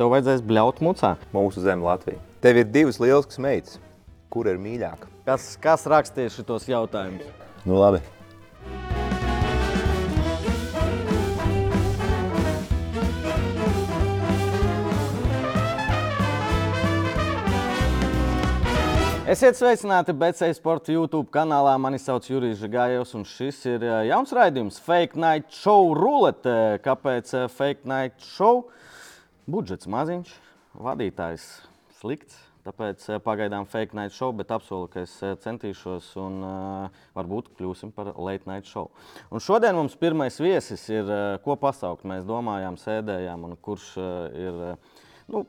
tev vajadzēs bļaut mucā. Mūsu zeme Latvija. Tev ir divas lielas meitas. Kur ir mīļāka? Kas, kas rakstīja šos jautājumus? Nu, labi. Esiet sveicināti BC Sports YouTube kanālā. Mani sauc Jurijs Gājos, un šis ir eh, jauns raidījums Fake Night Show Rulete. Kāpēc eh, Fake Night Show? Budžets maziņš, vadītājs slikts. Tāpēc eh, pagaidām fake night show, bet apsolu, ka es centīšos un uh, varbūt kļūsim par late night show. Un šodien mums pirmais viesis ir, uh, ko pasaukt. Mēs domājām, sēdējām, un kurš uh, ir. Uh, nu,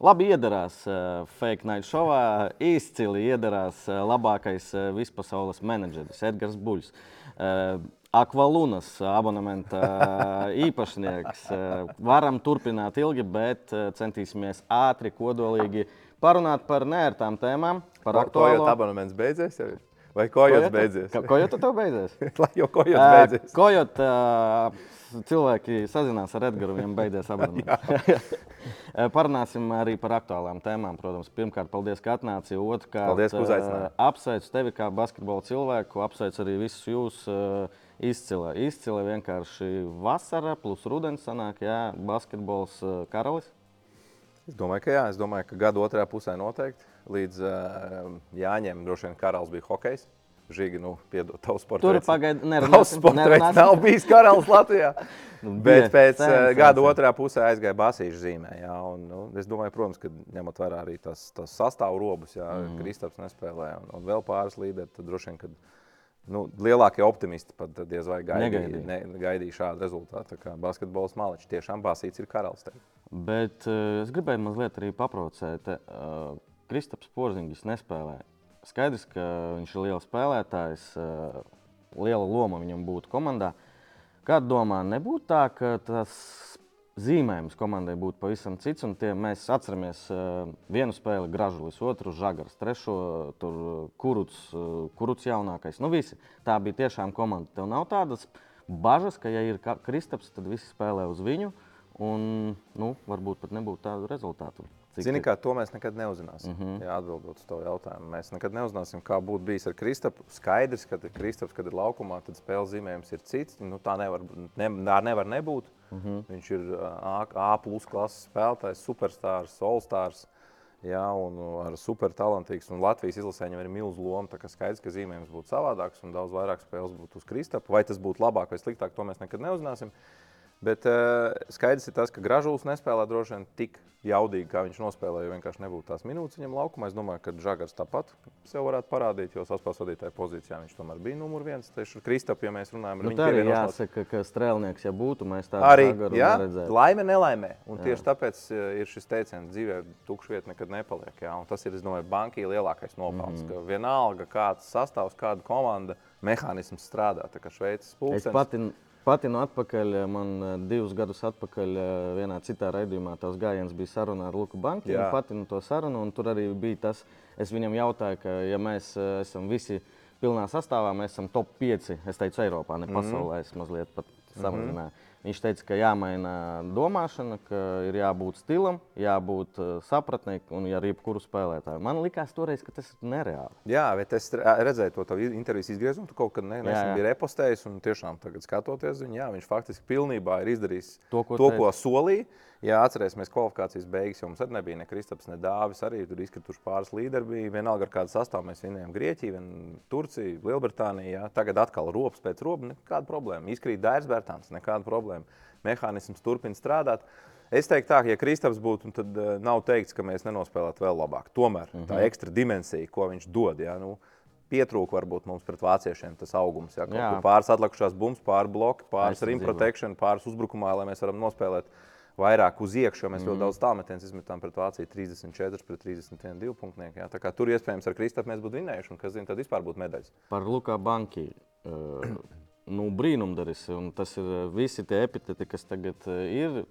Labi iedarās uh, fake night šovā, izcili iedarās uh, labākais uh, vispasaules menedžeris Edgars Buļs. Uh, Akvalunas abonementa uh, īpašnieks. Uh, varam turpināt ilgi, bet uh, centīsimies ātri, kodolīgi parunāt par nērtām tēmām, par aktuālo. Kojot abonements beidzies jau? Vai kojots beidzies? Kojota tev beidzies? Lai jau kojots beidzies. Kojot, cilvēki sazinās ar Edgars, viņam beidzies abonements. Parunāsim arī par aktuālām tēmām. Protams, pirmkārt, paldies, ka atnāci. Otrkārt, Paldies, ka uzaicinājāt. apsveicu tevi kā basketbola cilvēku, apsveicu arī visus jūs. ā, Izcila, izcila vienkārši vasara plus rudens sanāk, jā, basketbols ā, karalis. Es domāju, ka jā. Es domāju, ka gada otrajā pusē noteikti. Līdz uh, Jāņem droši vien karalis bija hokejs. Žīgi, nu, piedod, tavs sports. Tur veids- pagaid- Tavs nerunāsim, nav bijis karalis Latvijā. Nu, Bet bija, pēc sen, uh, sen, gada sen. otrajā pusē aizgāja basīšu zīmē. Jā, un, nu, es domāju, protams, ka ņemot vērā arī tas, tas sastāvu robus, ja mm. Kristaps nespēlē un, un vēl pāris līderi, tad droši vien, ka nu, lielākie optimisti pat diez vai gaidīja, Negaidīja. ne, gaidīja šādu rezultātu. Basketbols maličs tiešām basīts ir karalis. Te. Bet uh, es gribēju mazliet arī paprovocēt. Uh, Kristaps Porziņš nespēlē. Skaidrs, ka viņš ir liels spēlētājs, uh, liela loma viņam būtu komandā. Kā domā, nebūtu tā, ka tas zīmējums komandai būtu pavisam cits, tie mēs atceramies uh, vienu spēli Gražulis, otru Žagars, trešo tur Kuruts, uh, Kuruts jaunākais. Nu visi, tā bija tiešām komanda. Tev nav tādas bažas, ka ja ir Kristaps, tad visi spēlē uz viņu. Un, nu, varbūt pat nebūtu tādu rezultātu. Cik Zini, kā to mēs nekad neuzzināsim. Mm -hmm. Jā, atbildot uz to jautājumu. Mēs nekad neuzzināsim, kā būtu bijis ar Kristapu. Skaidrs, ka Kristaps, kad ir laukumā, tad spēles zīmējums ir cits. Nu, tā nevar, ne, tā nevar nebūt. Mm. -hmm. Viņš ir A, A klases spēlētājs, superstarrs, allstars. Jā, un ar supertalantīgs. Un Latvijas izlasē viņam ir milzīga loma. Tā kā skaidrs, ka zīmējums būtu savādāks un daudz vairāk spēles būtu uz Kristapu. Vai tas būtu labāk vai sliktāk, to mēs nekad neuzzināsim. Bet uh, skaidrs ir tas, ka Gražulis nespēlē droši vien tik jaudīgi, kā viņš nospēlēja. Jo vienkārši nebūtu tās minūtes viņam laukumā. Es domāju, ka Žagars tāpat sev varētu parādīt, jo saspēles vadītāja pozīcijā viņš tomēr bija numur viens. Tieši ar Kristapu, ja mēs runājam, Nu, tā pievienošanos- jāsaka, ka strēlnieks, ja būtu, mēs tādu Arī jā, neredzētu. laime, nelaimē. Un tieši tāpēc eh, ir šis teiciens, dzīvē tukša vieta nekad nepaliek. Jā. Un tas ir, es domāju, bankī lielākais nopelns. Mm. -hmm. Vienalga, kāds sastāvs, kāda komanda, mehānisms strādā. Tā kā Šveices Es pulkstenis. Pati, no atpakaļ, man eh, divus gadus atpakaļ eh, vienā citā raidījumā tās gājiens bija saruna ar Luku Banku. Jā. Pati no to sarunu, un tur arī bija tas, es viņam jautāju, ka ja mēs eh, esam visi pilnā sastāvā, mēs esam top 5, es teicu, Eiropā, Mhm. ne pasaulē, es mazliet pat samazināju. Mm -hmm. Viņš teica, ka jāmaina domāšana, ka ir jābūt stilam, jābūt uh, sapratnei un ar jebkuru spēlētāju. Man likās toreiz, ka tas ir nereāli. Jā, bet es re- redzēju to intervijas izgriezumu. Tu kaut kad ne, nesen biji repostējis, un tiešām tagad skatoties viņu, jā, viņš faktiski pilnībā ir izdarījis To, ko to ko solīja. Jā, atcerēsimies, kvalifikācijas beigas, jo mums arī nebija ne Kristaps, ne Dāvis. Arī tur izkrituši pāris līderi. Bija vienalga, ar kādu sastāvu mēs vinējām Grieķiju, vien Turciju, Lielbritāniju. Jā. Tagad atkal ropas pēc ropas, nekāda problēma. Izkrīt Dairs Bērtāns, nekāda problēma. Mehānisms turpina strādāt. Es teiktu, tā, ja Kristaps būtu, tad uh, nav teikts, ka mēs nenospēlētu vēl labāk. Tomēr mm -hmm. tā ekstra dimensija, ko viņš dod, jā, nu, pietrūka varbūt mums pret vāciešiem tas augums. Jā, Jā. pāris atlikušās bumbas, pāris bloki, pāris Aizsardzībā. rim protection, pāris uzbrukumā, lai mēs varam nospēlēt vairāk uz iekšā, jo mēs Mhm. mm. ļoti daudz tālmetienas izmetām pret Vāciju 34 pret 31 divu punktnieku. Jā. Tā kā tur iespējams ar Kristapu mēs būtu vinējuši, un kas zina, tad vispār būtu medaļas. Par Luka Banki. Uh, nu, brīnumdaris, un tas ir uh, visi tie epiteti, kas tagad uh, ir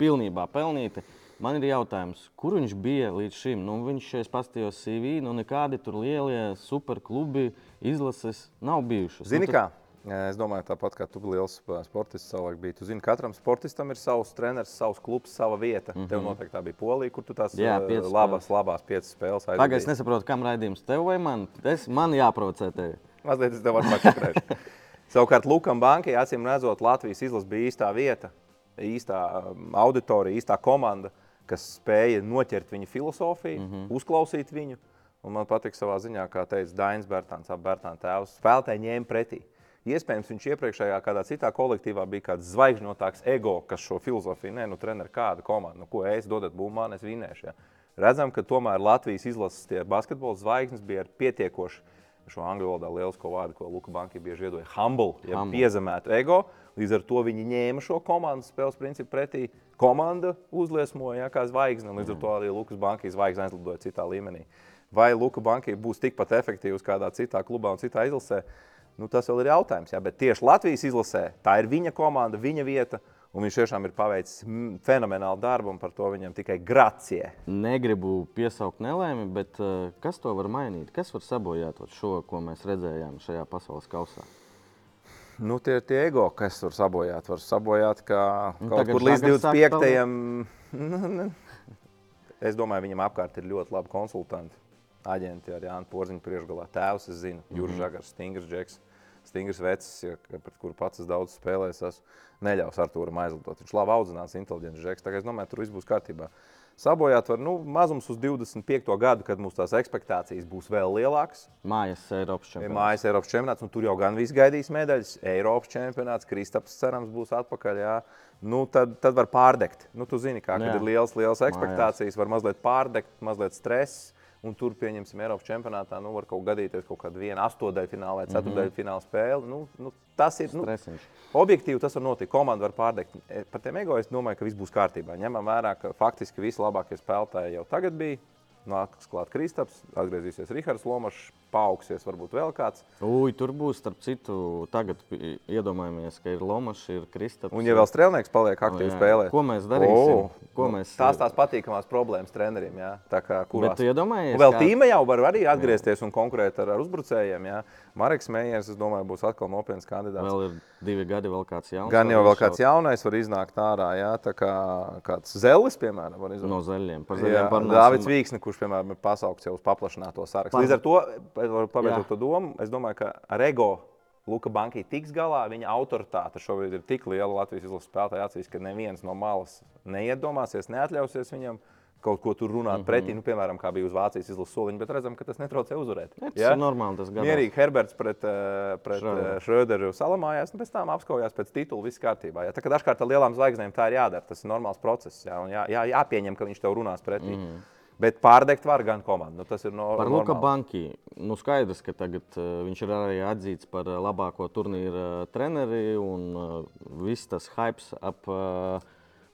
pilnībā pelnīti. Man ir jautājums, kur viņš bija līdz šim? Nu, viņš es paskatījos CV, nu nekādi tur lielie superklubi izlases nav bijušas. Zini, nu, kā? Es domāju, tāpat kā tu biji liels sportists, savulaik bija. Tu zini, katram sportistam ir savs treneris, savs klubs, sava vieta. Mm -hmm. Tev noteikti tā bija Polija, kur tu tās Jā, piecas labās, labās piecas spēles Pagaid, es aizvadīji. nesaprotu, kam raidījums tev vai man. Es, man jāprovocē tevi. Mazliet es tev varu pačakrēt. Savukārt Lukam Bankai, acīm redzot, Latvijas izlase bija īstā vieta, īstā auditorija, īstā komanda, kas spēja noķert viņa filozofiju, mm -hmm. uzklausīt viņu. Un man patīk savā ziņā, kā teica Dainis Bērtāns, ap Bērtāna tēvs. Spēlētāji ņēma pretī. Iespējams, viņš iepriekšējā kādā citā kolektīvā bija kāds zvaigžņotāks ego, kas šo filozofiju, nē, nu, treneri, kāda komanda, nu, ko es dodat bumbā, es vinēšu. Ja. Redzam, ka tomēr Latvijas izlases basketbola zvaigznes bija pietiekoši šo angļu valodā lielisko vārdu, ko Luka Banka bieži iedoja - humble, ja Humble. piezemētu ego. Līdz ar to viņi ņēma šo komandas spēles principu pretī. Komanda uzliesmoja ja, kā zvaigzne, līdz ar to arī Lukas Banka zvaigzne aizlidoja citā līmenī. Vai Luka Banka būs tikpat efektīvs kādā citā klubā un citā izlasē? Nu, tas vēl ir jautājums. Ja? Bet tieši Latvijas izlasē tā ir viņa komanda, viņa vieta. Un viņš tiešām ir paveicis fenomenālu darbu, un par to viņam tikai gracie. Negribu piesaukt nelēmi, bet uh, kas to var mainīt? Kas var sabojāt šo, ko mēs redzējām šajā pasaules kausā? Nu, tie ir tie ego, kas var sabojāt. Var sabojāt, ka Nu, kaut tagad kur līdz Žagars sāk 25. es domāju, viņam apkārt ir ļoti labi konsultanti. Aģenti ar Jānu Porziņu priekšgalā. Tēvs, es zinu, Juris Žagars, Stingrs Džeks. Stingrs vecs, ja, pret kuru pats es daudz spēlēju, es neļaus Artūram aizlidot. Viņš labi audzināts, inteliģents žeks. Tagad es domāju, tur viss būs kārtībā. Sabojāt var nu, mazums uz 25. gadu, kad mums tās ekspektācijas būs vēl lielākas. Mājas Eiropas Ir čempionāts. mājas Eiropas čempionāts, un tur jau gan viss gaidīs medaļas. Eiropas čempionāts, Kristaps cerams būs atpakaļ. Jā. Nu, tad, tad var pārdegt. Nu, tu zini, kā, kad Jā. ir liels, liels ekspektācijas, var mazliet pārdegt, mazliet stress. Un tur, pieņemsim, Eiropas čempionātā, nu, var kaut gadīties kaut kāda viena astotdaļfināla vai ceturtdaļfināla spēle. Nu, nu, tas ir. Nu, Stresiņš. Objektīvi tas var notikt. Komanda var pārdegt. E, Par tiem ego es domāju, ka viss būs kārtībā. Ņemam vērā, ka faktiski visi labākie spēlētāji jau tagad bija. Nāks klāt Kristaps, atgriezīsies Rihards Lomačs, paaugsies varbūt vēl kāds. Ui, tur būs, starp citu, tagad iedomājamies, ka ir Lomačs, ir Kristaps. Un, ja vēl strēlnieks paliek aktīvi jā. spēlēt, Ko mēs darīsim? Ko nu, mēs- Tās tās patīkamās problēmas treneriem. Jā. Tā kā kurās... Bet tu iedomājies, Un vēl kā- tīma jau var arī atgriezties un konkurēt ar, ar uzbrucējiem. Jā. Marks Mējers, es domāju, būs atkal nopietns kandidāts. Vēl ir divi gadi, vēl kāds jauns. Gan jau vēl kāds jaunais var iznākt ārā, jā, tā kā kāds Zelis, piemēram, var iznākt. No zaļiem. Par Jā, zaļiem parunāsim. Dāvids Vīksne, kurš, piemēram, ir pasaukts jau uz paplašināto sarakstu. Līdz ar to, Jā. Pabeidzot to domu, es domāju, ka ar ego Luka Bankai tiks galā. Viņa autoritāte šobrīd ir tik liela Latvijas izlases spēlētāja acīs, ka neviens no malas neiedomāsies, neatļausies viņam kaut ko tur runāt mm -hmm. pretī. Nu, piemēram, kā bija uz Vācijas izlases soliņa, bet redzam, ka tas netraucē uzvarēt. Tas Ja? ir normāli. Tas gadās. Mierīgi Herberts pret, eh, pret Schröderu. eh, Schröderu salamājās, un pēc tam apskaujās pēc titula. Viss kārtībā. Ja? Tā kā dažkārt ar lielām zvaigznēm tā ir jādara. Tas ir normāls process. Jā, un jā, jā, jāpieņem, ka viņš tev runās pretī. Mm. Bet pārdegt var gan komandu. Nu, tas ir no, Par Luka. Banki. Nu, skaidrs, ka tagad uh, viņš ir arī atzīts par uh, labāko turnīra uh, treneri un uh, viss tas hype ap uh,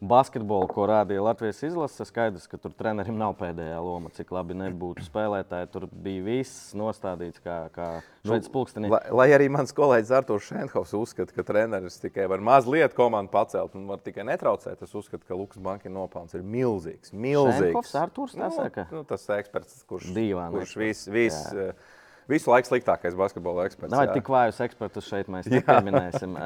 basketbolu, ko rādīja Latvijas izlase. Skaidrs, ka tur trenerim nav pēdējā loma, cik labi nebūtu spēlētāji. Tur bija viss nostādīts kā, kā šveicis pulkstenī. Lai, lai arī mans kolēģis Arthurs Šenhovs uzskata, ka treneris tikai var mazliet komandu pacelt un var tikai netraucēt, es uzskatu, ka Lukas Banka nopelns ir milzīgs. milzīgs. Šenhovs, Arturs tā saka? Nu, nu, tas eksperts, kurš, Dīvaini kurš vis, vis, Jā. eh, visu laiku sliktākais basketbola eksperts. Nav tik vājus ekspertus šeit, mēs nepieminēsim.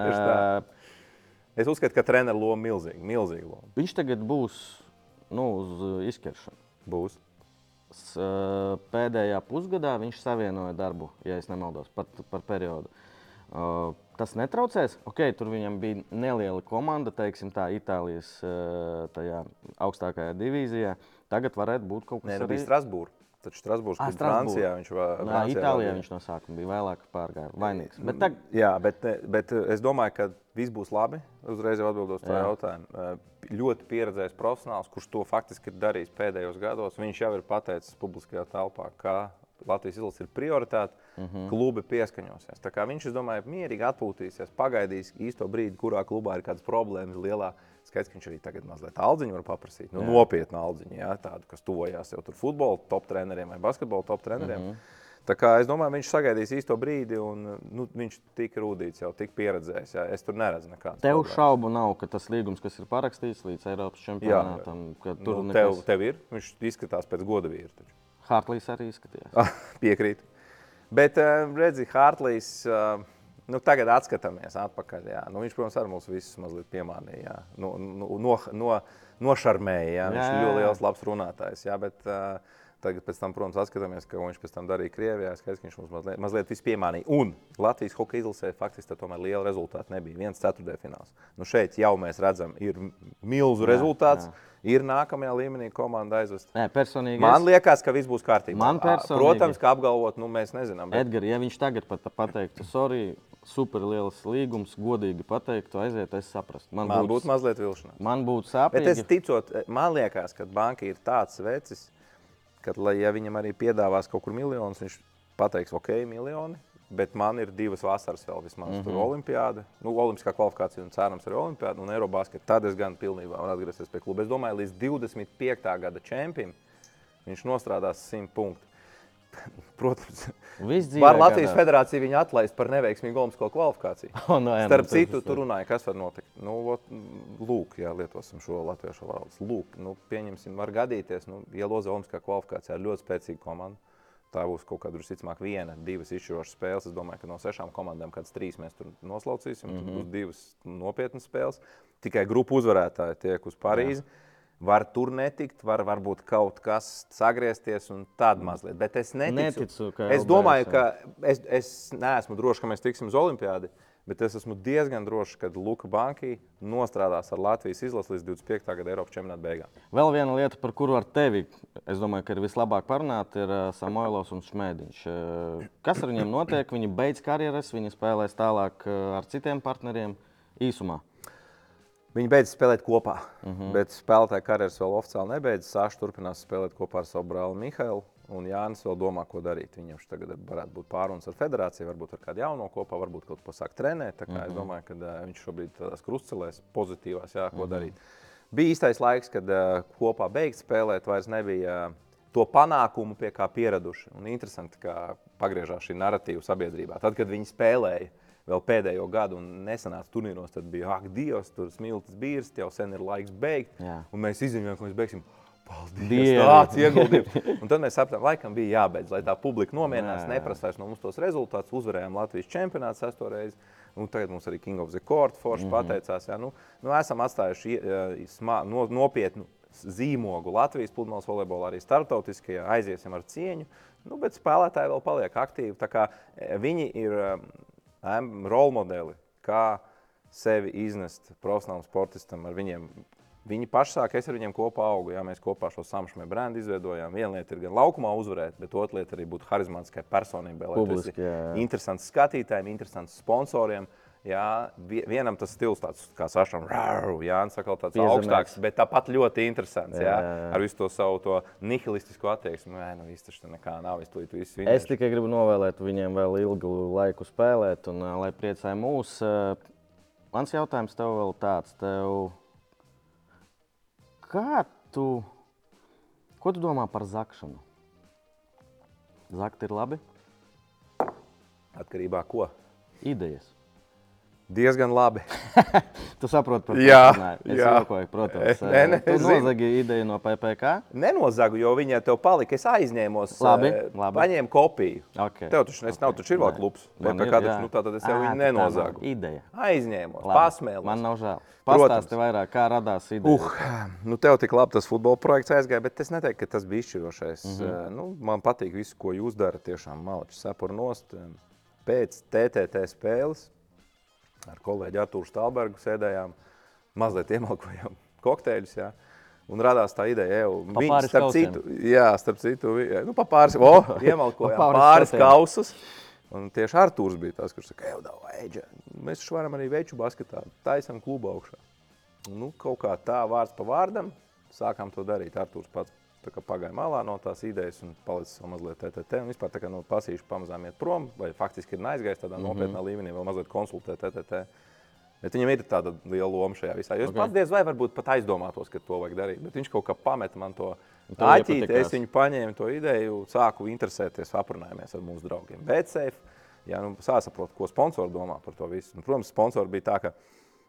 Es uzskatu, ka treneru loma ir milzīga. milzīga loma. viņš tagad būs nu, uz uh, izķeršanu. Būs. S- uh, Pēdējā pusgadā viņš savienoja darbu, ja es nemaldos, par, par periodu. Uh, Tas netraucēs. Okay, tur viņam bija neliela komanda, teiksim, tā Itālijas uh, augstākajā divīzijā. Tagad varētu būt kaut kas Nē, nu tāds bija Strasbūrā. Taču Strasbūrā bija. Francijā. Viņš va- Nē, Francijā Itālijā vadīja. viņš no sākuma bija vēlāk pārgājis. Vainīgs. Bet tagad, Jā, bet, bet es domāju, ka viss būs labi. Uzreiz jau atbildot uz Jā. jautājumu. Eh, Ļoti pieredzējis profesionāls, kurš to faktiski ir darījis pēdējos gados. Viņš jau ir pateicis publiskajā telpā, ka Latvijas izlase ir prioritāte. Mhm. -huh. Klubi pieskaņosies. Viņš, es domāju, mierīgi atpūtīsies, pagaidīs īsto brīdi, kurā klubā ir kādas problēmas lielā. Skaidrs, ka viņš arī tagad mazliet aldziņu var paprasīt. Nu, Jā. nopietnu aldziņu, jā, tādu, kas tuvojās jau tur futbola top treneriem vai basketbola top treneriem. Uh -huh. Tā kā es domāju, viņš sagaidīs īsto brīdi, un nu, viņš tik rūtīts, jau tik pieredzējis. Jā. Es tur neredzu nekādu. tev šaubu nav, ka tas līgums, kas ir parakstīts līdz Eiropas čempionātam, ka tur Nu, nu, tev, nekas... tev ir. Viņš izskatās pēc goda vīra. Hartlīs arī izskatījās. Piekrīt. Bet, eh, redzi, Hārtlīs, Nu, tagad atskatāmies atpakaļ. Jā. Nu, viņš, protams, arī mums visus mazliet piemānīja. jā. No, no, no, no, nošarmēja. Jā. Viņš Jā, ir jā, ļoti jā. liels, labs runātājs. Jā, bet, uh, Tagad, tam, protams, atskatāmies, ka viņš pēc tam darīja Krievijā. Skaidrs, ka viņš mums mazliet, mazliet piemānīja. Un Latvijas hokeja izlasē faktiski tomēr liela rezultāta nebija. Viens ceturtdaļfināls. Nu, šeit jau mēs redzam, ir milzu rezultāts. jā. Ir nākamajā līmenī komanda aizvest. Nē, personīgi. Man es- liekas, ka viss būs kārtībā. Man personīgi- Protams, ka apgalvot, nu, mēs nezinām. Bet... Edgars, ja viņš tagad pat pateiktu, sorry, superliels līgums, godīgi pateiktu, aiziet, es saprastu. Man, Man būtu mazliet vilšanās. man būtu Bet es sāpīgi. ticot, man liekas, ka banka ir tāds vecis, ka, lai ja viņam arī piedāvās kaut kur miljonus, viņš pateiks, ok, miljoni. Bet man ir divas vasaras vēl, vismaz mm -hmm. tur olimpiāda, nu, olimpiskā kvalifikācija un cerams arī olimpiāda un Eirobaskets. Tad es gan pilnībā varu atgriezties pie kluba. Es domāju, līdz 25. gada čempionam viņš nostrādās 100 punktus. Protams, var Latvijas gadās. federācija viņu atlaist par neveiksmīgu olimpisko kvalifikāciju. O, nu, jā, nu, Starp tas citu, ir- tur runāja, kas var notikt. Nu, ot, lūk, jā, lietosim šo latviešu valodu. Lūk, nu, pieņemsim, var gadīties, nu, ja Loza Olimpiskā kvalifikācijā ir ļoti spēcīga komanda. Tā būs kaut kāda, visticamāk, viena, divas izšķirošas spēles. Es domāju, ka no sešām komandām kādas trīs mēs tur noslaucīsim. Mm -hmm. Tur būs divas nopietnas spēles. Tikai grupu uzvarētāji tiek uz Parīzi. Jā. Var tur netikt, var varbūt kaut kas sagriezties un tad mazliet. Bet es neticu, Neticu, ka es domāju, ka es, es neesmu drošs, ka mēs tiksim uz Olimpiādu. Bet es esmu diezgan drošs, ka Luka Banki nostrādās ar Latvijas izlasi līdz 25. gada Eiropas čempionāta beigām. Vēl viena lieta, par kuru ar tevi, es domāju, ka ir vislabāk parunāt, ir uh, Samoilovs un Šmētiņš. Uh, Kas ar viņiem notiek? Viņi beidz karjeras, viņi spēlēs tālāk uh, ar citiem partneriem īsumā. Viņi beidz spēlēt kopā, uh Mhm. -huh. bet spēlētāja karjeras vēl oficiāli nebeidz. Sāša turpinās spēlēt kopā ar savu brāli Mihailu. Un Jānis vēl domā, ko darīt. Viņam tagad varētu būt pārunas ar federāciju, varbūt ar kādu jauno kopā, varbūt kaut ko sākt trenēt. Tā kā Mhm. Es domāju, ka uh, viņš šobrīd ir tādās krustcelēs, pozitīvās, jā, ko darīt. Bija īstais laiks, kad uh, kopā beigt spēlēt, vairs nebija uh, to panākumu, pie kā pieraduši. Un interesanti, kā pagriežās šī narratīva sabiedrībā. Tad, kad viņi spēlēja vēl pēdējo gadu un nesenāca turnīros, tad bija, ak, Dievs, tur smilts bīrs, jau sen ir laiks beigt. Jā. Un mēs izziņojām, ka mēs beigsim. Paldies! Tāds ieguldījums. Un tad mēs sapratām, laikam bija jābeidz, lai tā publika nomierinās, vairs no mums tos rezultātus. Uzvarējām Latvijas čempionātu sesto reizi. Un tagad mums arī King of the Court forši mm. -hmm. pateicās. Jā, nu, nu, esam atstājuši eh, smā- no, nopietnu zīmogu Latvijas pludmales volejbolā, arī starptautiskajā. Aiziesim ar cieņu. Nu, bet spēlētāji vēl paliek aktīvi. Eh, viņi ir um, role modeli, kā sevi iznest profesionālam sportistam ar viņiem. Viņi paši sāk, es ar viņiem kopā augu. Jā, mēs kopā šo samšanu brendu izveidojām. Viena lieta ir gan laukumā uzvarēt, bet otra lieta arī būt harizmātiskai personībai. Publiski, jā, jā. Interesants skatītājiem, interesants sponsoriem. Jā, vi- vienam tas stils tāds kā sašam, Jā, saka, tāds Piezemēts. augstāks, bet tāpat ļoti interesants. Jā, Jā, jā. Ar visu to savu to nihilistisko attieksmi. Nē, nu viss tur nekā nav. Es to visu Es vinēšu. tikai gribu novēlēt viņiem vēl ilgu laiku spēlēt, un lai priecāja mūs. Mans jautājums tev vēl tāds. Tev, kā tu, ko tu domā par zakšanu? Zakt ir labi? Atkarībā no ko? Idejas. Diezgan labi. Tu saproti, par ko es runāju. Es jā. jokoju, protams. Nē, nē, tu es zinu. nozagi ideju no PPC. Nenozagu, jo viņa tev palika. Es aizņēmos, Labi, eh, labi. paņēmu kopiju. Okay. Tev taču okay. nav taču ir vēl klubs. PPC taču, nu, tātad es jau Ā, viņu tā nenozagu. Ideja. Aizņēmos, pasmēlos. Man nav žēl. Pastāsti vairāk, kā radās ideja. Uh, nu tev tik labi tas futbola projekts aizgāja, bet es neteiktu, ka tas bija izšķirošais. Mm. -hmm. nu, man patīk viss, ko jūs darat. Tiešām malači sapur nost. Pēc TTT spēles ar kolēģi Artūru Stalbergu sēdējām, mazliet iemalkojām kokteļus. Jā. Un radās tā ideja, Pa viņi, starp kausiem. citu, jā, starp citu, nu, pa pāris, o, iemalkojām Pa pāris pāris kausus. Un tieši Artūrs bija tas, kurš teica, ka Eģe, mēs taču varam arī veču basketā, taisam klubu augšā. Nu, kaut kā tā vārds pa vārdam sākām to darīt. Artūrs pats pagāja malā no tās idejas un palicis vēl mazliet TTT. Un vispār tā kā no pasīšu pamazām iet prom, vai faktiski ir aizgājis tādā mm -hmm. nopietnā līmenī, vēl mazliet konsultēt TTT. Bet viņam ir tāda liela loma šajā visā. Ok. okay. pats diez vai varbūt pat aizdomātos, ka to vajag darīt. Bet viņš kaut kā pameta man to iepatikās. Es viņu paņēmu to ideju, sāku interesēties, aprunājāmies ar mūsu draugiem. Bet safe, jā, nu, sāsaprot, ko sponsori domā par to visu. Un, protams, sponsori bija tā, ka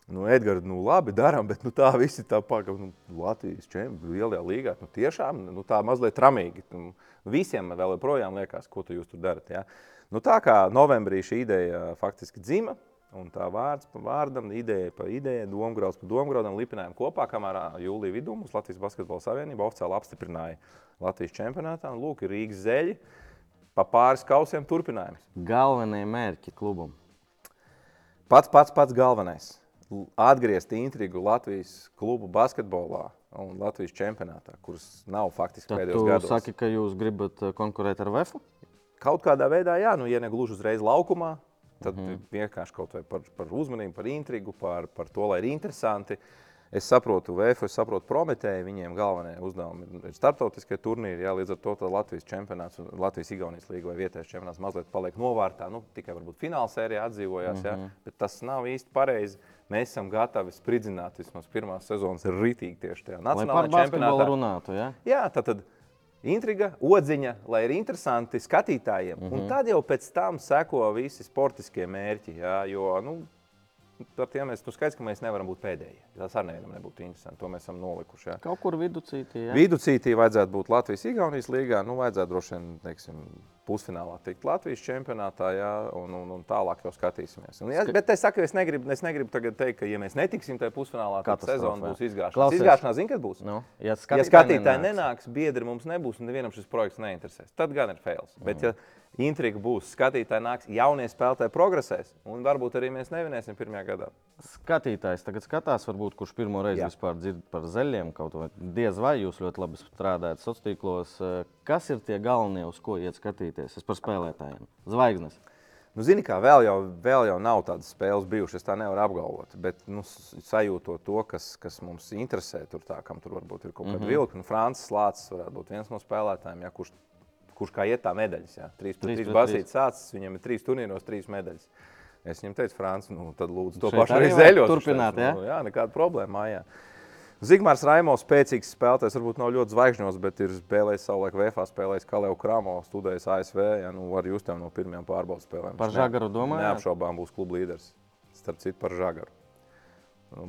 Nu, Edgars, nu, labi, darām, bet nu, tā viss ir tā pagaidi. Nu, Latvijas čempions, lielajā līgā. Nu, tiešām nu, tā mazliet tramīgi. Nu, visiem vēl joprojām liekas, ko tu tur darat. Ja? Nu, tā kā novembrī šī ideja faktiski dzima, un tā vārds pa vārdam, ideja pa idejai, domgrauds pa domgraudam lipinājām kopā, kamēr jūlijā vidū mums Latvijas Basketbola Savienība oficiāli apstiprināja Latvijas čempionātā. Un, lūk, ir Rīgas zeļi, pa pāris kausiem turpinājums. Galvenie mērķi klubam. Pats pats pats galvenais atgriezt intrigu Latvijas klubu basketbolā un Latvijas čempionātā, kuras nav faktiski Tad pēdējos gados. saki, ka jūs gribat eh, konkurēt ar VF? Kaut kādā veidā, jā, nu, ja ne gluži uzreiz laukumā, tad mm -hmm. vienkārši kaut vai par, par uzmanību, par intrigu, par, par to, lai ir interesanti. Es saprotu, VF, es saprotu, Prometēji, viņiem galvenie uzdevumi ir starptautiskie turnīri. Jā, līdz ar to Latvijas čempionāts, Latvijas-Igaunijas līga vai vietējais čempionāts mazliet paliek novārtā. Nu, tikai varbūt fināla sērijā atdzīvojās, mm -hmm. jā, Mhm. bet tas nav īsti pareizi. Mēs esam gatavi spridzināt vismaz pirmās sezonas rītīgi tieši tajā nacionālajā čempionātā. runātu, ja? Jā, tā tad intriga, odziņa, lai ir interesanti skatītājiem. Mm -hmm. Un tad jau pēc tam seko visi sportiskie mērķi. Jā, jo, nu, Par tiem mēs nu, skaidrs, ka mēs nevaram būt pēdējie. Tas arī nevienam nebūtu interesanti. To mēs esam nolikuši. Jā. Kaut kur viducītī, ja? Viducītī vajadzētu būt Latvijas-Igaunijas līgā. Nu, vajadzētu droši vien teiksim, pusfinālā tikt Latvijas čempionātā, jā, un, un, un tālāk jau skatīsimies. Un, ja, bet es saku, es negribu, es negribu tagad teikt, ka, ja mēs netiksim tajā pusfinālā, tad sezona jā. būs izgāšanās. Klausies. Izgāšanās, zini, kad būs? Nu, ja Ja skatītāji, skatītāji nenāks. nenāks, biedri mums nebūs un nevienam šis projekts neinteresēs. Tad gan ir fails. Bet, ja intriga būs, skatītāji nāks, jaunie spēlētāji progresēs, un varbūt arī mēs nevinēsim pirmajā gadā. Skatītājs tagad skatās, varbūt, kurš pirmo reizi Jā. vispār dzird par zeļiem. Kaut vai diez vai jūs ļoti labi strādājat sociālos tīklos. Kas ir tie galvenie, uz ko iet skatīties? Es par spēlētājiem. Zvaigznes. Nu, Zini, kā vēl jau, vēl jau nav tādas spēles bijušas, es tā nevaru apgalvot. Bet nu, sajūtot to, kas, kas mums interesē, tur, tā, kam tur varbūt ir kaut kāda mm -hmm. vilka. Nu, Francis Lācis varētu būt viens no spēlētājiem, ja, kurš, kurš kā iet tā medaļas. Ja. Trīs, Trīs trīs basītas sācis, viņam ir trīs turnīros, trīs medaļas. Es viņam teicu, Francis, nu, tad lūdzu to pašu arī zeļot. turpināt, ja? Nu, jā, nekāda problēma. Jā. Zigmārs Raimons, spēcīgs spēlētājs, varbūt nav ļoti zvaigžņos, bet ir spēlējis savulaik VFā, spēlējis Kalēju Kramo, studējis ASV. Ja, nu, var just jau no pirmajām pārbaudas spēlēm. Par Žagaru domājāt? Neapšaubām būs kluba līderis. Starp citu, par Žagaru.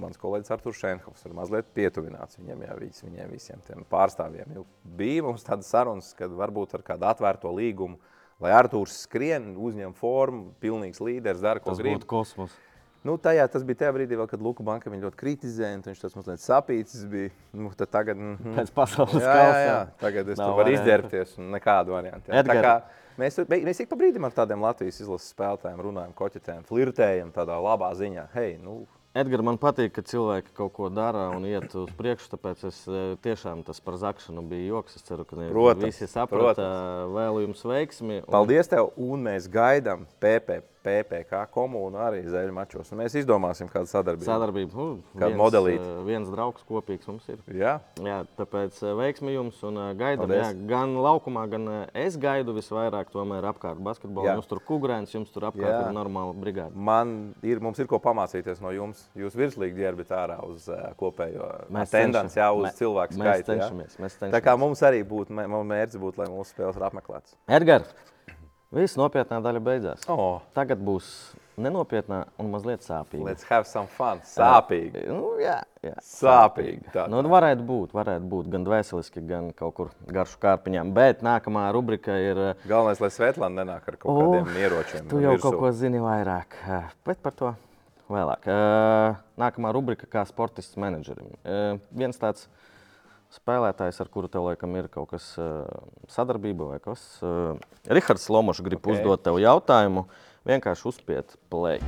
Mans kolēģis Arthurs Šenhovs ir mazliet pietuvināts viņiem, jā, vis, viņiem visiem tiem pārstāvjiem. Jo bija mums tādas sarunas, kad varbūt ar kādu atvērto līgumu, lai Arthurs skrien, uzņem formu, pilnīgs līderis, dara, ko Tas grib. būtu kosmos. Nu, tajā, tas bija tajā brīdī, vēl, kad Luka Banka viņu ļoti kritizēja, un viņš tas mazliet sapīcis bija. Nu, tagad, mm, -hmm. Pēc pasaules jā, jā, jā. Tagad es Nav varu izģērbties, un nekādu variantu. Mēs, mēs ik pa brīdim ar tādiem Latvijas izlases spēlētājiem runājam, koķetējam, flirtējam tādā labā ziņā. Hei, nu, Edgars, man patīk, ka cilvēki kaut ko dara un iet uz priekšu. Tāpēc es eh, tiešām tas par zakšanu bija joks. Es ceru, ka ne- Protams, visi saprata. protams. Vēlu jums veiksmi. un- paldies tev, un mēs gaidām PP, PPK komunu arī zēļu mačos. Un mēs izdomāsim kādu sadarbību. Sadarbība. Uh, Kādu viens, modelīti? eh, Viens draugs kopīgs mums ir. Jā, Jā, tāpēc eh, veiksmi jums un eh, gaidām. Jā, gan laukumā, gan es gaidu visvairāk tomēr apkārt basketbolu. Jā. Jums tur kukurēns, jums tur apkārt Jā. ir normāla brigāde. man ir, mums ir ko pamācīties no jums. Jūs virslīgi ģērbjat ārā uz uh, kopējo Mēs tendenci, jā, uz cenšamies. cilvēku Mēs skaitu. jā. cenšamies, mēs Tā kā cenšamies. mums arī būtu, mums mērķis būtu, lai mūsu spēles ir apmeklētas. Edgars, viss nopietnā daļa beidzās. Oh, Tagad būs nenopietnā un mazliet sāpīga. let's have some fun. Sāpīgi. Nu, jā, jā. Sāpīgi. Tā, Nu, varētu būt, varētu būt gan dvēseliski, gan kaut kur garšu kārpiņām. Bet nākamā rubrika ir. Galvenais, lai Svetlana nenāk ar kaut O, kādiem ieročiem. Tu jau kaut ko zini vairāk, bet par to vēlāk. Eh, Nākamā rubrika, kā sportists menedžerim. Eh, Viens tāds spēlētājs, ar kuru tev laikam ir kaut kas eh, sadarbība vai kas. eh, Rihards Lomošs grib Ok. okay. uzdot tev jautājumu. Vienkārši uzspiet play.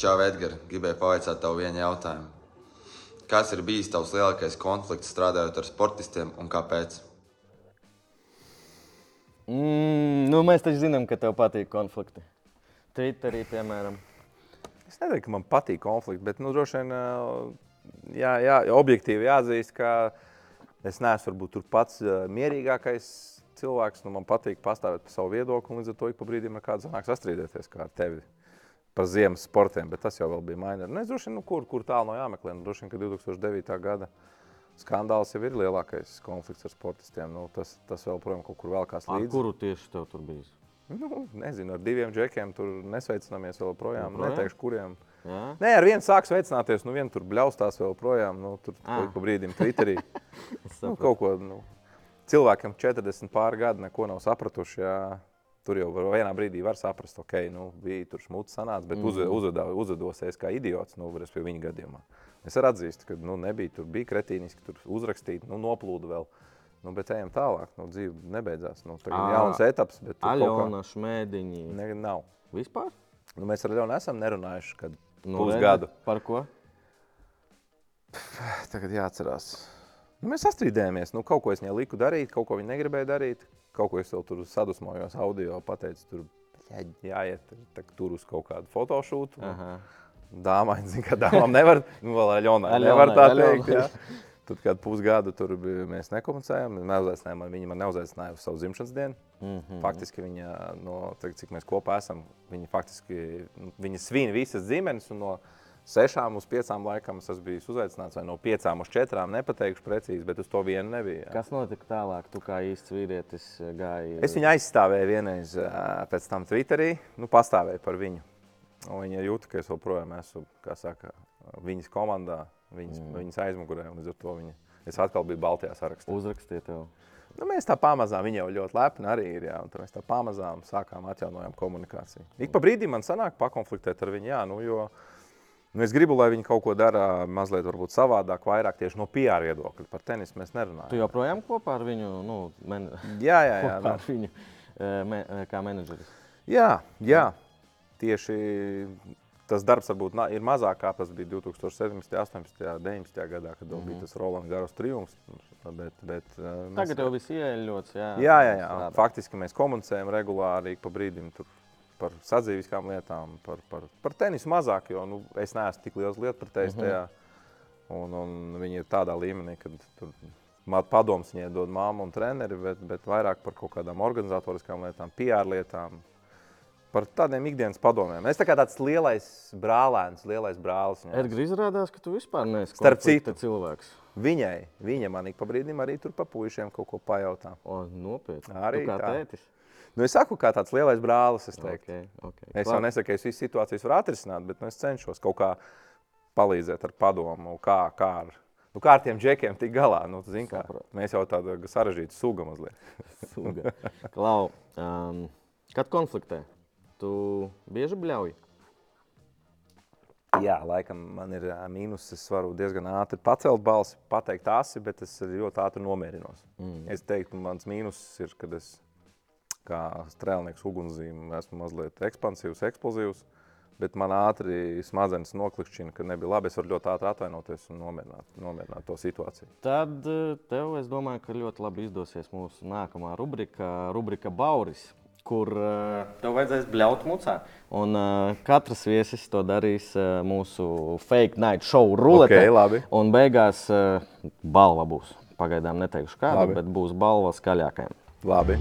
Čau, Edgars, gribēju pavaicāt tev vienu jautājumu. Kas ir bijis tavs lielākais konflikts strādājot ar sportistiem un kāpēc? Mm, nu, mēs taču zinām, ka tev patīk konflikti. Twitterī, piemēram. Es nedomāju, ka man patīk konflikti, bet nu, droši vien ā, jā, jā, objektīvi jāatzīst, ka es neesmu varbūt tur pats mierīgākais cilvēks. Nu, man patīk pastāvēt par savu viedokli, un līdz ar to ik pa brīdim ir kāds sanāk sastrīdēties kā ar tevi. Par ziemas sportiem, bet tas jau bija maini. Nu, es droši vien, nu, kur, kur tālu no jāmeklē. Nu, droši vien, ka 2009. gada skandāls jau ir lielākais konflikts ar sportistiem. Nu, tas, tas vēl, protams, kaut kur vēl kāds Ar līdzi. kuru tieši tev tur bija? Nu, nezinu, ar diviem džekiem tur nesveicināmies vēl projām. Joprojām? Neteikšu, kuriem. Jā? Nē, ar vienu sāks veicināties, nu vienu tur bļaustās vēl projām, nu tur Ah. pa brīdim Twitterī. nu, kaut ko, nu, cilvēkam 40 pāri gadi neko nav sapratuši, jā. Tur jau var, vienā brīdī var saprast, ok, nu, bija tur smūts sanāca, bet mm. uzvedā, uzvedosies kā idiots, nu, pie viņa gadījumā. Es arī atzīstu, ka nu, nebija tur, bija kretīniski, tur uzrakstīt, nu, noplūda vēl. Nu, bet ejam tālāk, nu, dzīve nebeidzās. Nu, tagad ir jauns etaps, bet tur kaut Aļona, kā ne, nav. Vispār? Nu, mēs ar Leonu esam nerunājuši, kad Nu, pusgadu. Par ko? Tagad jāatcerās. Nu, mēs sastrīdējāmies. Nu, kaut ko es viņai liku darīt, kaut ko viņa negribēja darīt. Kaut ko es vēl tur sadusmojos, audio pateicu, tur jā, jāiet tur uz kaut kādu fotošūtu. Dāmai, zinu, ka dāmām nevar, nu, vēl Aļonai Aļonai, nevar tā teikt. Jā. Tad, kad pusgadu tur bija, mēs nekomunicējām, neuzaicinājām, viņa man neuzaicināja uz savu dzimšanas dienu. Mm. -hmm. Faktiski viņa, no, tagad, cik mēs kopā esam, viņa faktiski viņa svin visas un No sešām uz piecām laikam es bijis uzaicināts, vai no piecām uz četrām nepateikšu precīzi, bet uz to vienu nebija. jā. Kas notika tālāk? Tu kā īsts vīrietis eh, gāji. Es viņu aizstāvēju vienreiz, ā, pēc tam Twitterī, nu, pastāvēju par viņu. Un viņa jūta, ka es joprojām esmu saka, viņas komandā, viņas, mm. viņas aizmugurē. un Līdz ar to viņa, es atkal biju Baltijā sarakstā. uzrakstīja tev. Nu, mēs tā pamazām, viņa jau ļoti lepna arī ir. Jā, mēs tā pamazām sākām atjaunojam komunikāciju. Ik pa brīdim man sanāk pakonfliktēt ar viņu, jā, nu, jo nu, es gribu, lai viņi kaut ko dara mazliet varbūt savādāk, vairāk tieši no PR viedokļa. Par tenisu mēs Tu nerunājam. joprojām kopā ar viņu, nu, men... Jā, jā, jā. kopā Nu, ar viņu eh, me, eh, kā menedžeris. jā, jā. Tieši tas darbs varbūt ir mazāk, kā tas bija 2017, 18, 19 gadā, kad mm -hmm. bija tas Rolands Garos triumfs. Bet, bet, uh, mēs- Tagad jau viss ieeļots. Jā, Jā, jā, jā. Faktiski mēs komunicējam regulāri, pa brīdim tur par sadzīviskām lietām, par, par, par tenisu mazāk, jo nu, es neesmu tik liels lietpratējs Mhm. tajā. Un, un viņi ir tādā līmenī, ka tur padoms viņai dod māma un treneri, bet, bet vairāk par kaut kādām organizatoriskām lietām, PR lietām. Par tādiem ikdienas padomiem. Es tā kā tāds lielais brālēns, lielais brālis. Edgars izrādās, ka tu vispār neesi Starp citu. cilvēks. Viņai, viņa man ik pa brīdim arī tur pa puišiem kaut ko pajautā. O, nopietni. Arī tu kā tā. tētis. Nu, es saku, kā tāds lielais brālis, es. Okay, okay. Es jau nesaku, ka es visas situācijas varu atrisināt, bet nu, es cenšos kaut kā palīdzēt ar padomu, kā, kā, ar, nu, kā ar tiem džekiem tikt galā. Nu, tu zini, kā, mēs jau tādu sarežģītu sugu mazliet. Suga. Klau, um, kad konfliktē, tu bieži bļauj? Jā, laikam man ir mīnus. Es varu diezgan ātri pacelt balsi, pateikt asi, bet es ļoti ātri nomierinos. Mm. Es teiktu, mans mīnus ir, kad es kā strēlnieks ugunszīme esmu mazliet ekspansīvs, eksplozīvs. Bet man ātri smadzenes noklikšķina, ka nebija labi. Es varu ļoti ātri atvainoties un nomierināt, nomierināt to situāciju. Tad tev, es domāju, ka ļoti labi izdosies mūsu nākamā rubrika, rubrika Bauris, kur uh, tev vajadzēs bļaut mucā. Un uh, katrs viesis to darīs uh, mūsu fake night show ruletē. Ok, labi. Un beigās uh, balva būs. Pagaidām neteikšu kāda, Labi. bet būs balva skaļākajam. Labi.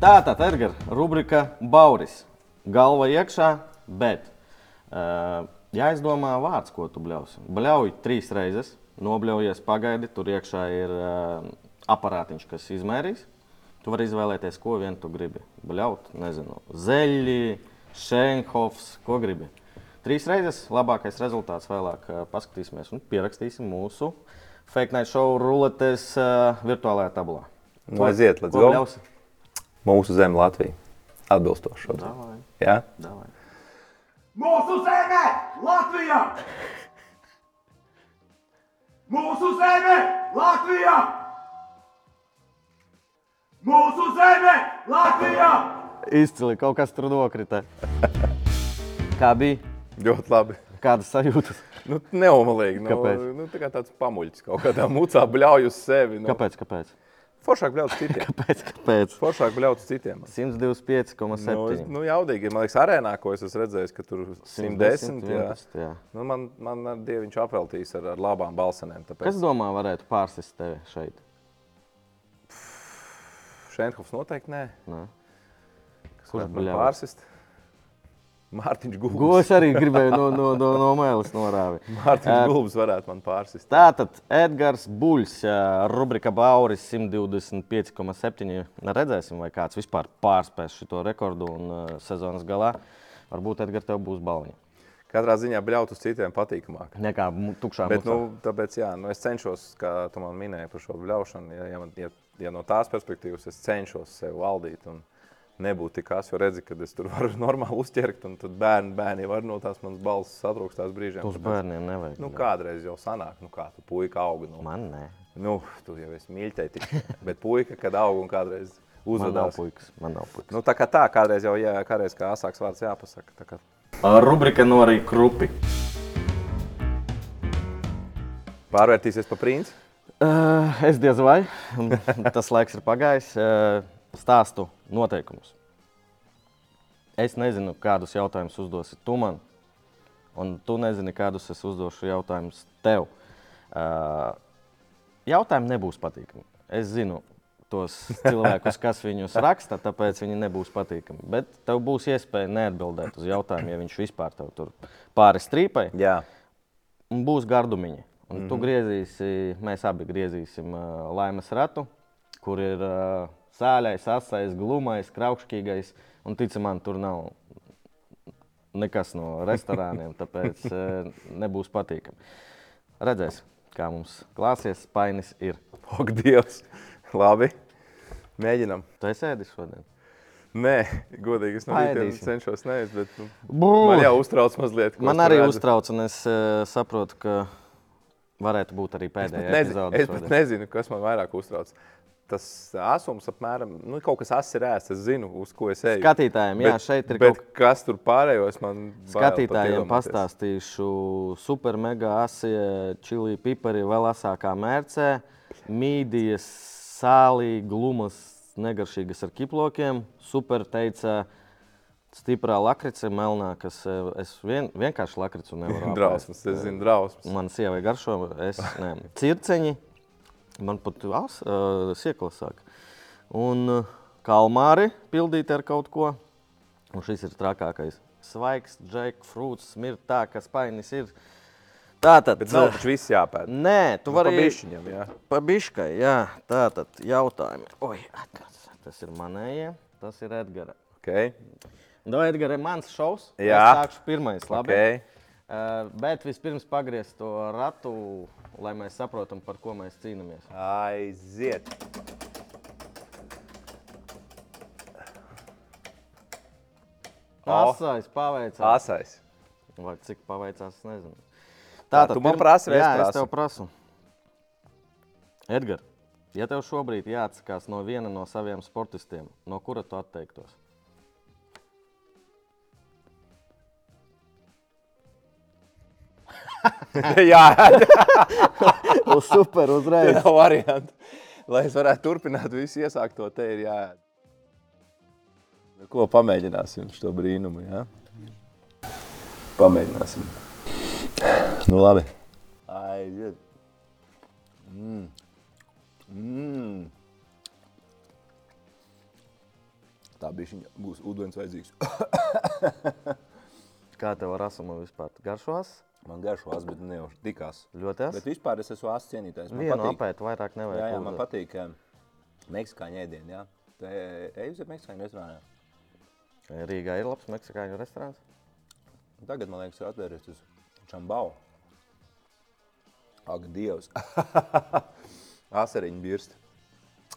Tātad, Edgars, rubrika Bauris. Galva iekšā, bet uh, jāizdomā vārds, ko tu bļausi. Bļauj trīs reizes, nobļaujies, pagaidi, tur iekšā ir uh, aparātiņš, kas izmērīs. Tu vari izvēlēties, ko vien tu gribi. Bļaut, nezinu, zeļi, šenhofs, ko gribi. Trīs reizes, labākais rezultāts vēlāk uh, paskatīsimies un pierakstīsim mūsu fake night show ruletes uh, virtuālajā tablā. Nu, aiziet, let's go. bļausi? Mūsu zeme Latvija. Atbilstoši. šodien. Davai, Jā? davai. Mūsu zeme Latvijā! Mūsu zeme Latvijā! Mūsu zeme Latvijā! Izcili kaut kas tur nokrita. Kā bija? Ļoti labi. Kādas sajūtas? Nu, Neumalīgi. Nu, Kāpēc? Nu, tā kā tāds pamuļķis kaut kādā mucā bļauj uz sevi. Nu, Kāpēc? kāpēc? Foršāk bļaut citiem. Kāpēc? kāpēc? Foršāk bļaut citiem. 125,7. Nu, es- nu, jaudīgi. Man liekas, arēnā, ko es esmu redzējis, ka tur 110. Jā. 11, jā. Nu, man, man ar dieviņš apveltīs ar, ar labām balsenēm. Tāpēc Kas domā, varētu pārsist tevi šeit? Šenhofs noteikti nē. Nē. Kas Kurš bļaus? pārsist? Mārtiņš Gulbs. Gos arī gribēju no, no, no, no mēlis norāvi. Mārtiņš Gulbs varētu man pārsist. Tātad Edgars Buļs, rubrika Bauris 125,7. Redzēsim, vai kāds vispār pārspēs šo rekordu un ā, sezonas galā. Varbūt Edgars tev būs balva. Katrā ziņā bļaut uz citiem patīkamāk. Nekā tukšā Bet, mucā. nu, tāpēc, jā, nu, es cenšos, kā tu man minēji par šo bļaušanu, ja, ja, man- ja, ja no tās perspektīvas es cenšos sevi valdīt un nebūt tik as, jo redzi, ka es tur varu normāli uzķert, un tad bērni, bērni var no tās manas balss satrūkstās brīžiem. Uz bērniem nevajag. Nu, kādreiz jau sanāk, nu kā tu puika auga. Nu, Man nē. nu, tu jau esi mīļķēti, bet puika, kad aug un kādreiz Man nav uzvedās. puikas. Man nav puikas. Nu, tā kā tā, kādreiz jau, jā, kādreiz kā asāks vārds jāpasaka. Tā kā Rubrika no arī krupi. pārvērtīsies pa princi. Uh, es diez vai. Tas laiks ir pagājis. Uh, stāstu noteikumus. Es nezinu, kādus jautājumus uzdosi tu man, un tu nezini, kādus es uzdošu jautājumus tev. Uh, jautājumi nebūs patīkami. Es zinu tos cilvēkus, kas viņus raksta, tāpēc viņi nebūs patīkami. Bet tev būs iespēja neatbildēt uz jautājumu, ja viņš vispār tev tur pāri strīpai. Jā. un būs gardumiņi. Un Mhm. mm tu griezīsi, mēs abi griezīsim uh, laimes ratu, kur ir uh, sāļais, asais, glumais, kraukšķīgais. Un ticam, man tur nav nekas no restorāniem, tāpēc uh, nebūs patīkami. Redzēs, kā mums klāsies, spainis ir. Ak, Dievs! Labi. Mēģinam. Tu esi ēdis šodien? Nē, godīgi es no rīta cenšos bet nu, man jau uztrauc mazliet. Man arī redzu. uztrauc, un es uh, saprotu, ka varētu būt arī Es pat, pēdējā nezinu, es pat nezinu, kas man vairāk uztrauc. Tas asums apmēram, nu, kaut kas asa ir ēsts. Es zinu, uz ko es eju. Skatītājiem, jā, Bet- šeit ir kaut kas tur pārējos man Skatītājiem pastāstīšu, super mega asie, čili pipari vēl asākā mērcē, mīdijas, sālī, glumas, negaršīgas ar kiplokiem, super teica, stiprā lakrice, melnā, kas eh, es vien, vienkārši lakricu nevaru apēst. Drausmas, es zinu, drausmas. Man sievai garšo, es ne. Circeņi, man pat as, uh, sieklas sāk. Un uh, kalmāri pildīti ar kaut ko. Un šis ir trakākais. Svaigs, jackfruits, smirt tā, ka spainis ir. Tātad, Bet nav taču viss jāpēta. Nē, tu Nu, vari pa bišķiņam, jā. Pa biškai, jā. Tātad jautājumi. Oi, atkas. tas ir manējie, tas ir Edgara. Okay. No Edgara ir mans šovs. Jā. Es sākšu pirmais, labi? Okay. Uh, bet vispirms pagriezt to ratu, lai mēs saprotam, par ko mēs cīnāmies. Aiziet. Asais paveicās. Asais. Vai cik paveicās, es nezinu. Tā, tu man prasi, vai es Jā, es prasu? tev prasu. Edgars, ja tev šobrīd jāatsakās no viena no saviem sportistiem, no kura tu atteiktos? jā, Uz super uzreiz. tā varianta. Lai es varētu turpināt visu iesākto, te ir jāēd. Nu, Ko pamēģināsim šo brīnumu? Jā? Pamēģināsim. Nu, labi. Aiziet. Mm. Mm. Tā bija būs ūdens vajadzīgs. Kā tev ar asumu vispār garšos? Man garšo as, bet ne jau tikās. Ļoti Bet es. vispār es esmu as cienītājs. Man Vienu patīk- apēt vairāk nevajag. Jā, jā, man patīk um, meksikāņu ēdienu. Jā. Te ej uz meksikāņu restorānu. Rīgā ir labs meksikāņu restorāns. Tagad, man liekas, ir atvērts uz Čambau. Ak, Dievs! Asariņu birst.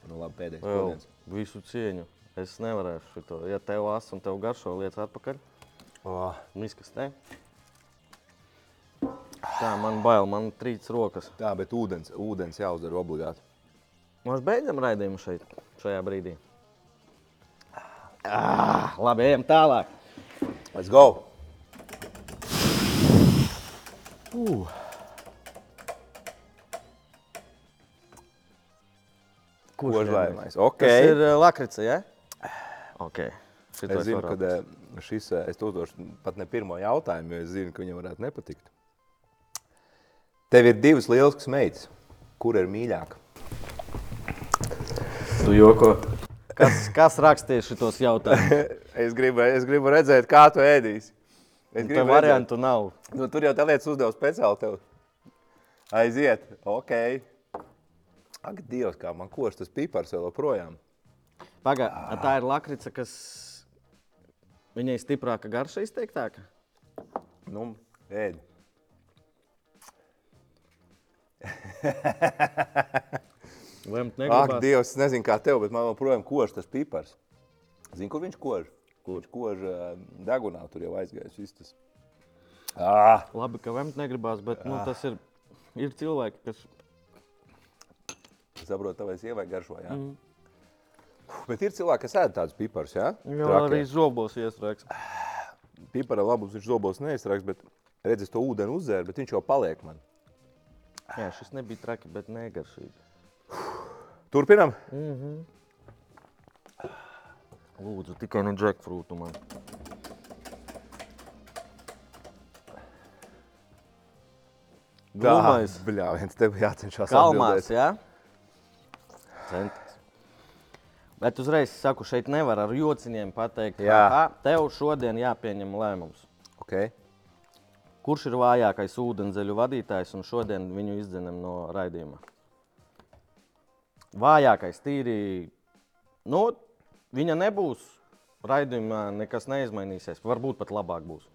Nu, labi, pēdējais Vēl podiens. visu cieņu. Es nevarēšu to. Ja tev asa un tev garšo lietas atpakaļ, Oh. miskas te. Tā, man bail, man trīc rokas. Tā, bet ūdens, ūdens jāuzdara obligāti. Mēs beidzam raidījumu šeit, šajā brīdī. Ah, labi, ejam tālāk. Let's go! Kurš Kožlaimais. Tas Okay. ir uh, lakrica, ja? Okay. Šito Es zinu, ka eh, šis, eh, es to uzdošu pat ne pirmo jautājumu, jo es zinu, ka viņam varētu nepatikt. Tev ir divas lielas meitas. Kur ir mīļāka? Tu joko. Kas, kas rakstīja šitos jautājumus? es, gribu, es gribu redzēt, kā tu ēdīsi. Es Tur variantu nav. Redzēt. Nu, tur jau tā lietas uzdevu speciāli tev. Aiziet, ok. Ak, Dievs, kā man koš tas pipars vēl joprojām. Pagaidā, tā ir lakrica, kas viņai stiprāka garša izteiktāka. Nu, ēd. Lemt Ak, negribas. Dievs, es nezinu, kā tev, bet man joprojām kož tas pipars. Zini, kur viņš kož? Kur viņš kož degunā, tur jau aizgājis viss tas. Ah, Labi, ka lemt negribas, bet nu, tas ir, ir cilvēki, kas saprotu, tavai sievai garšo, jā? Mm. Bet ir cilvēki, kas ēd tādus piparus, jā? jau Trakie. arī zobos iestrēgs. Pipara labums viņš zobos neizstrāks, bet redz, es to ūdeni uzdzēru, bet viņš jau paliek man. Jā, šis nebija traki, bet negaršīgi. Turpinam. Lūdzu, tikai no jackfruitu man. Glumais. Bļā, viens tev jācenšas Kalmās, atbildēt. jā? Centrs. Bet uzreiz saku, šeit nevar ar jociņiem pateikt, Jā. ka tev šodien jāpieņem lēmums. Okay. Kurš ir vājākais ūdenzēļu vadītājs un šodien viņu izdzenam no raidījuma? Vājākais, tīri. Nu, viņa nebūs. Raidījumā nekas neizmainīsies. Varbūt pat labāk būs.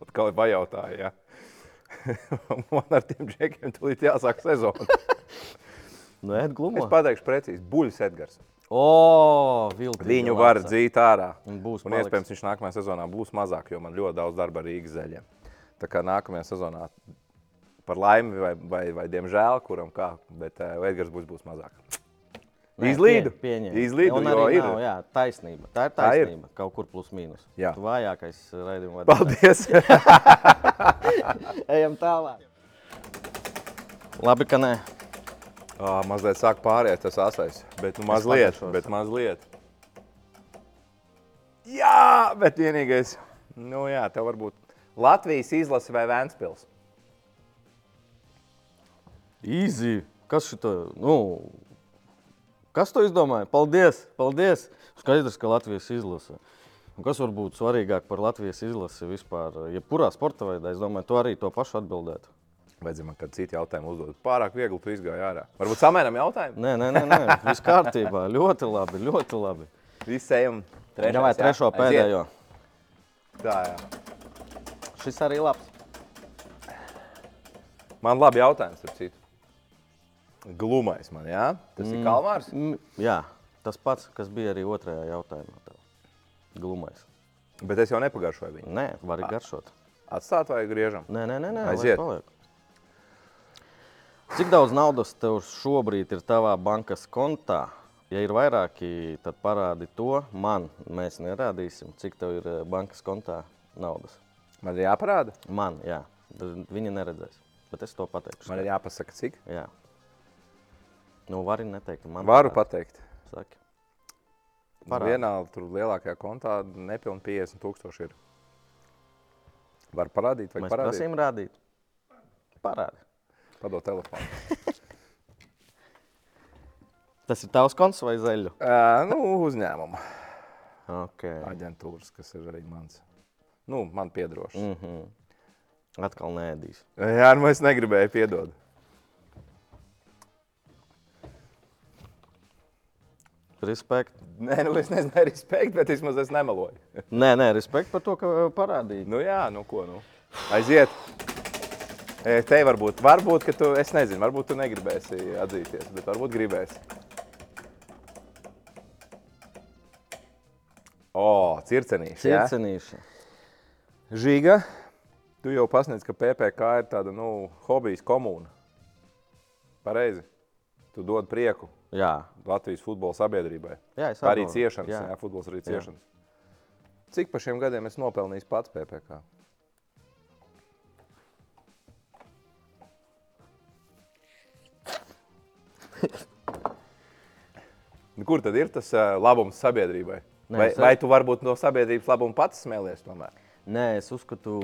Atkal ir pajautāja, jā. Man ar tiem džekiem tūlīt jāsāk sezona. Nu, ēd Es pateikšu precīzi. Buļs Edgars. O, viltīgi Viņu var dzīt ārā. Un būs un paliks. iespējams viņš nākamajā sezonā būs mazāk, jo man ļoti daudz darba ar Rīgas zeļiem. Tā kā nākamajā sezonā par laimi vai, vai, vai diemžēl, kuram kā, bet uh, Edgars būs, būs mazāk. Nē, Izlīdu. pie- pieņem. Izlīdu, Un arī ir. Nav, jā, taisnība. Tā ir Tā ir. taisnība. Kaut kur plus mīnus. Jā. Tu vājākais raidījuma vadītājs. Paldies! Ejam tālāk. Labi, ka nē. Ā, mazliet sāk pāriet tas asais, bet nu mazliet, bet mazliet. Jā, bet vienīgais, nu jā, tev varbūt Latvijas izlase vai Vēnspils. Easy. Kas šito? Nu, kas to izdomāja? Paldies! paldies. Skaidrs, ka Latvijas izlase. Un kas var būt svarīgāk par Latvijas izlasi vispār? Jebkurā sporta veidā, es domāju, tu arī to pašu atbildētu. Vajadzēja man kādu citu jautājumu uzdot. Pārāk viegli tu izgāji ārā. Varbūt samēram jautājumu? Nē, nē, nē, nē. viss kārtībā. Ļoti labi, ļoti labi. Visi ejam trešais, Jā, vai jā? trešo Aiziet. pēdējo? Tā, jā. Šis arī labs. Man labi jautājums, ap citu. Glumais man, jā? Tas ir Kalmārs? Mm, jā, tas pats, kas bija arī otrajā jautājumā. Tev. Glumais. Bet es jau nepagāršoju viņu. Nē, var garšot. Atstāt vai griežam? Nē, nē, nē, nē Aiziet. paliek. Cik daudz naudas tev šobrīd ir tavā bankas kontā? Ja ir vairāki, tad parādi to man. Mēs nerādīsim, cik tev ir eh, bankas kontā naudas. Man ir jāparāda? Man, jā, viņi neredzēs. Bet es to pateikšu. Man ir jāpasaka, cik? Jā. Nu, vari neteikt, man Varu parādi. pateikt. Saki. Nu, Parādi. Vienā tur lielākajā kontā nepilnīgi 50 tūkstoši ir. Var parādīt, vai Mēs parādīt? prasījām rādīt. Parādi. Padod telefonu. Tas ir tavs konts vai zeļu? Uh, nu, uzņēmuma Okay. aģentūras, kas ir arī mans. Nu, man piedrošs. Mm -hmm. Atkal nēdīs. Jā, nu es negribēju piedot. Respekt. Nē, nu es nezinu, respekti, bet vismaz es nemeloju. Nē, nē, respekt par to, ka parādīji. Nu jā, nu ko, nu. Aiziet. E, Te varbūt, varbūt, ka tu, es nezinu, varbūt tu negribēsi atzīties, bet varbūt gribēsi. O, circenīši, jā? Ciecenīši. Žiga, tu jau pasniedz, ka PPK ir tāda, nu, hobijas komūna. Pareizi. Tu dod prieku Jā, Latvijas futbola sabiedrībai. jā es Arī ciešanas, jā, Jā. jā futbols arī Jā. ciešanas. Cik pa šiem gadiem es nopelnīju pats PPK? Nu, Kur tad ir tas uh, labums sabiedrībai? Nē, Vai, es- vai tu varbūt no sabiedrības labuma pats smēlies tomēr? Nē, es uzskatu,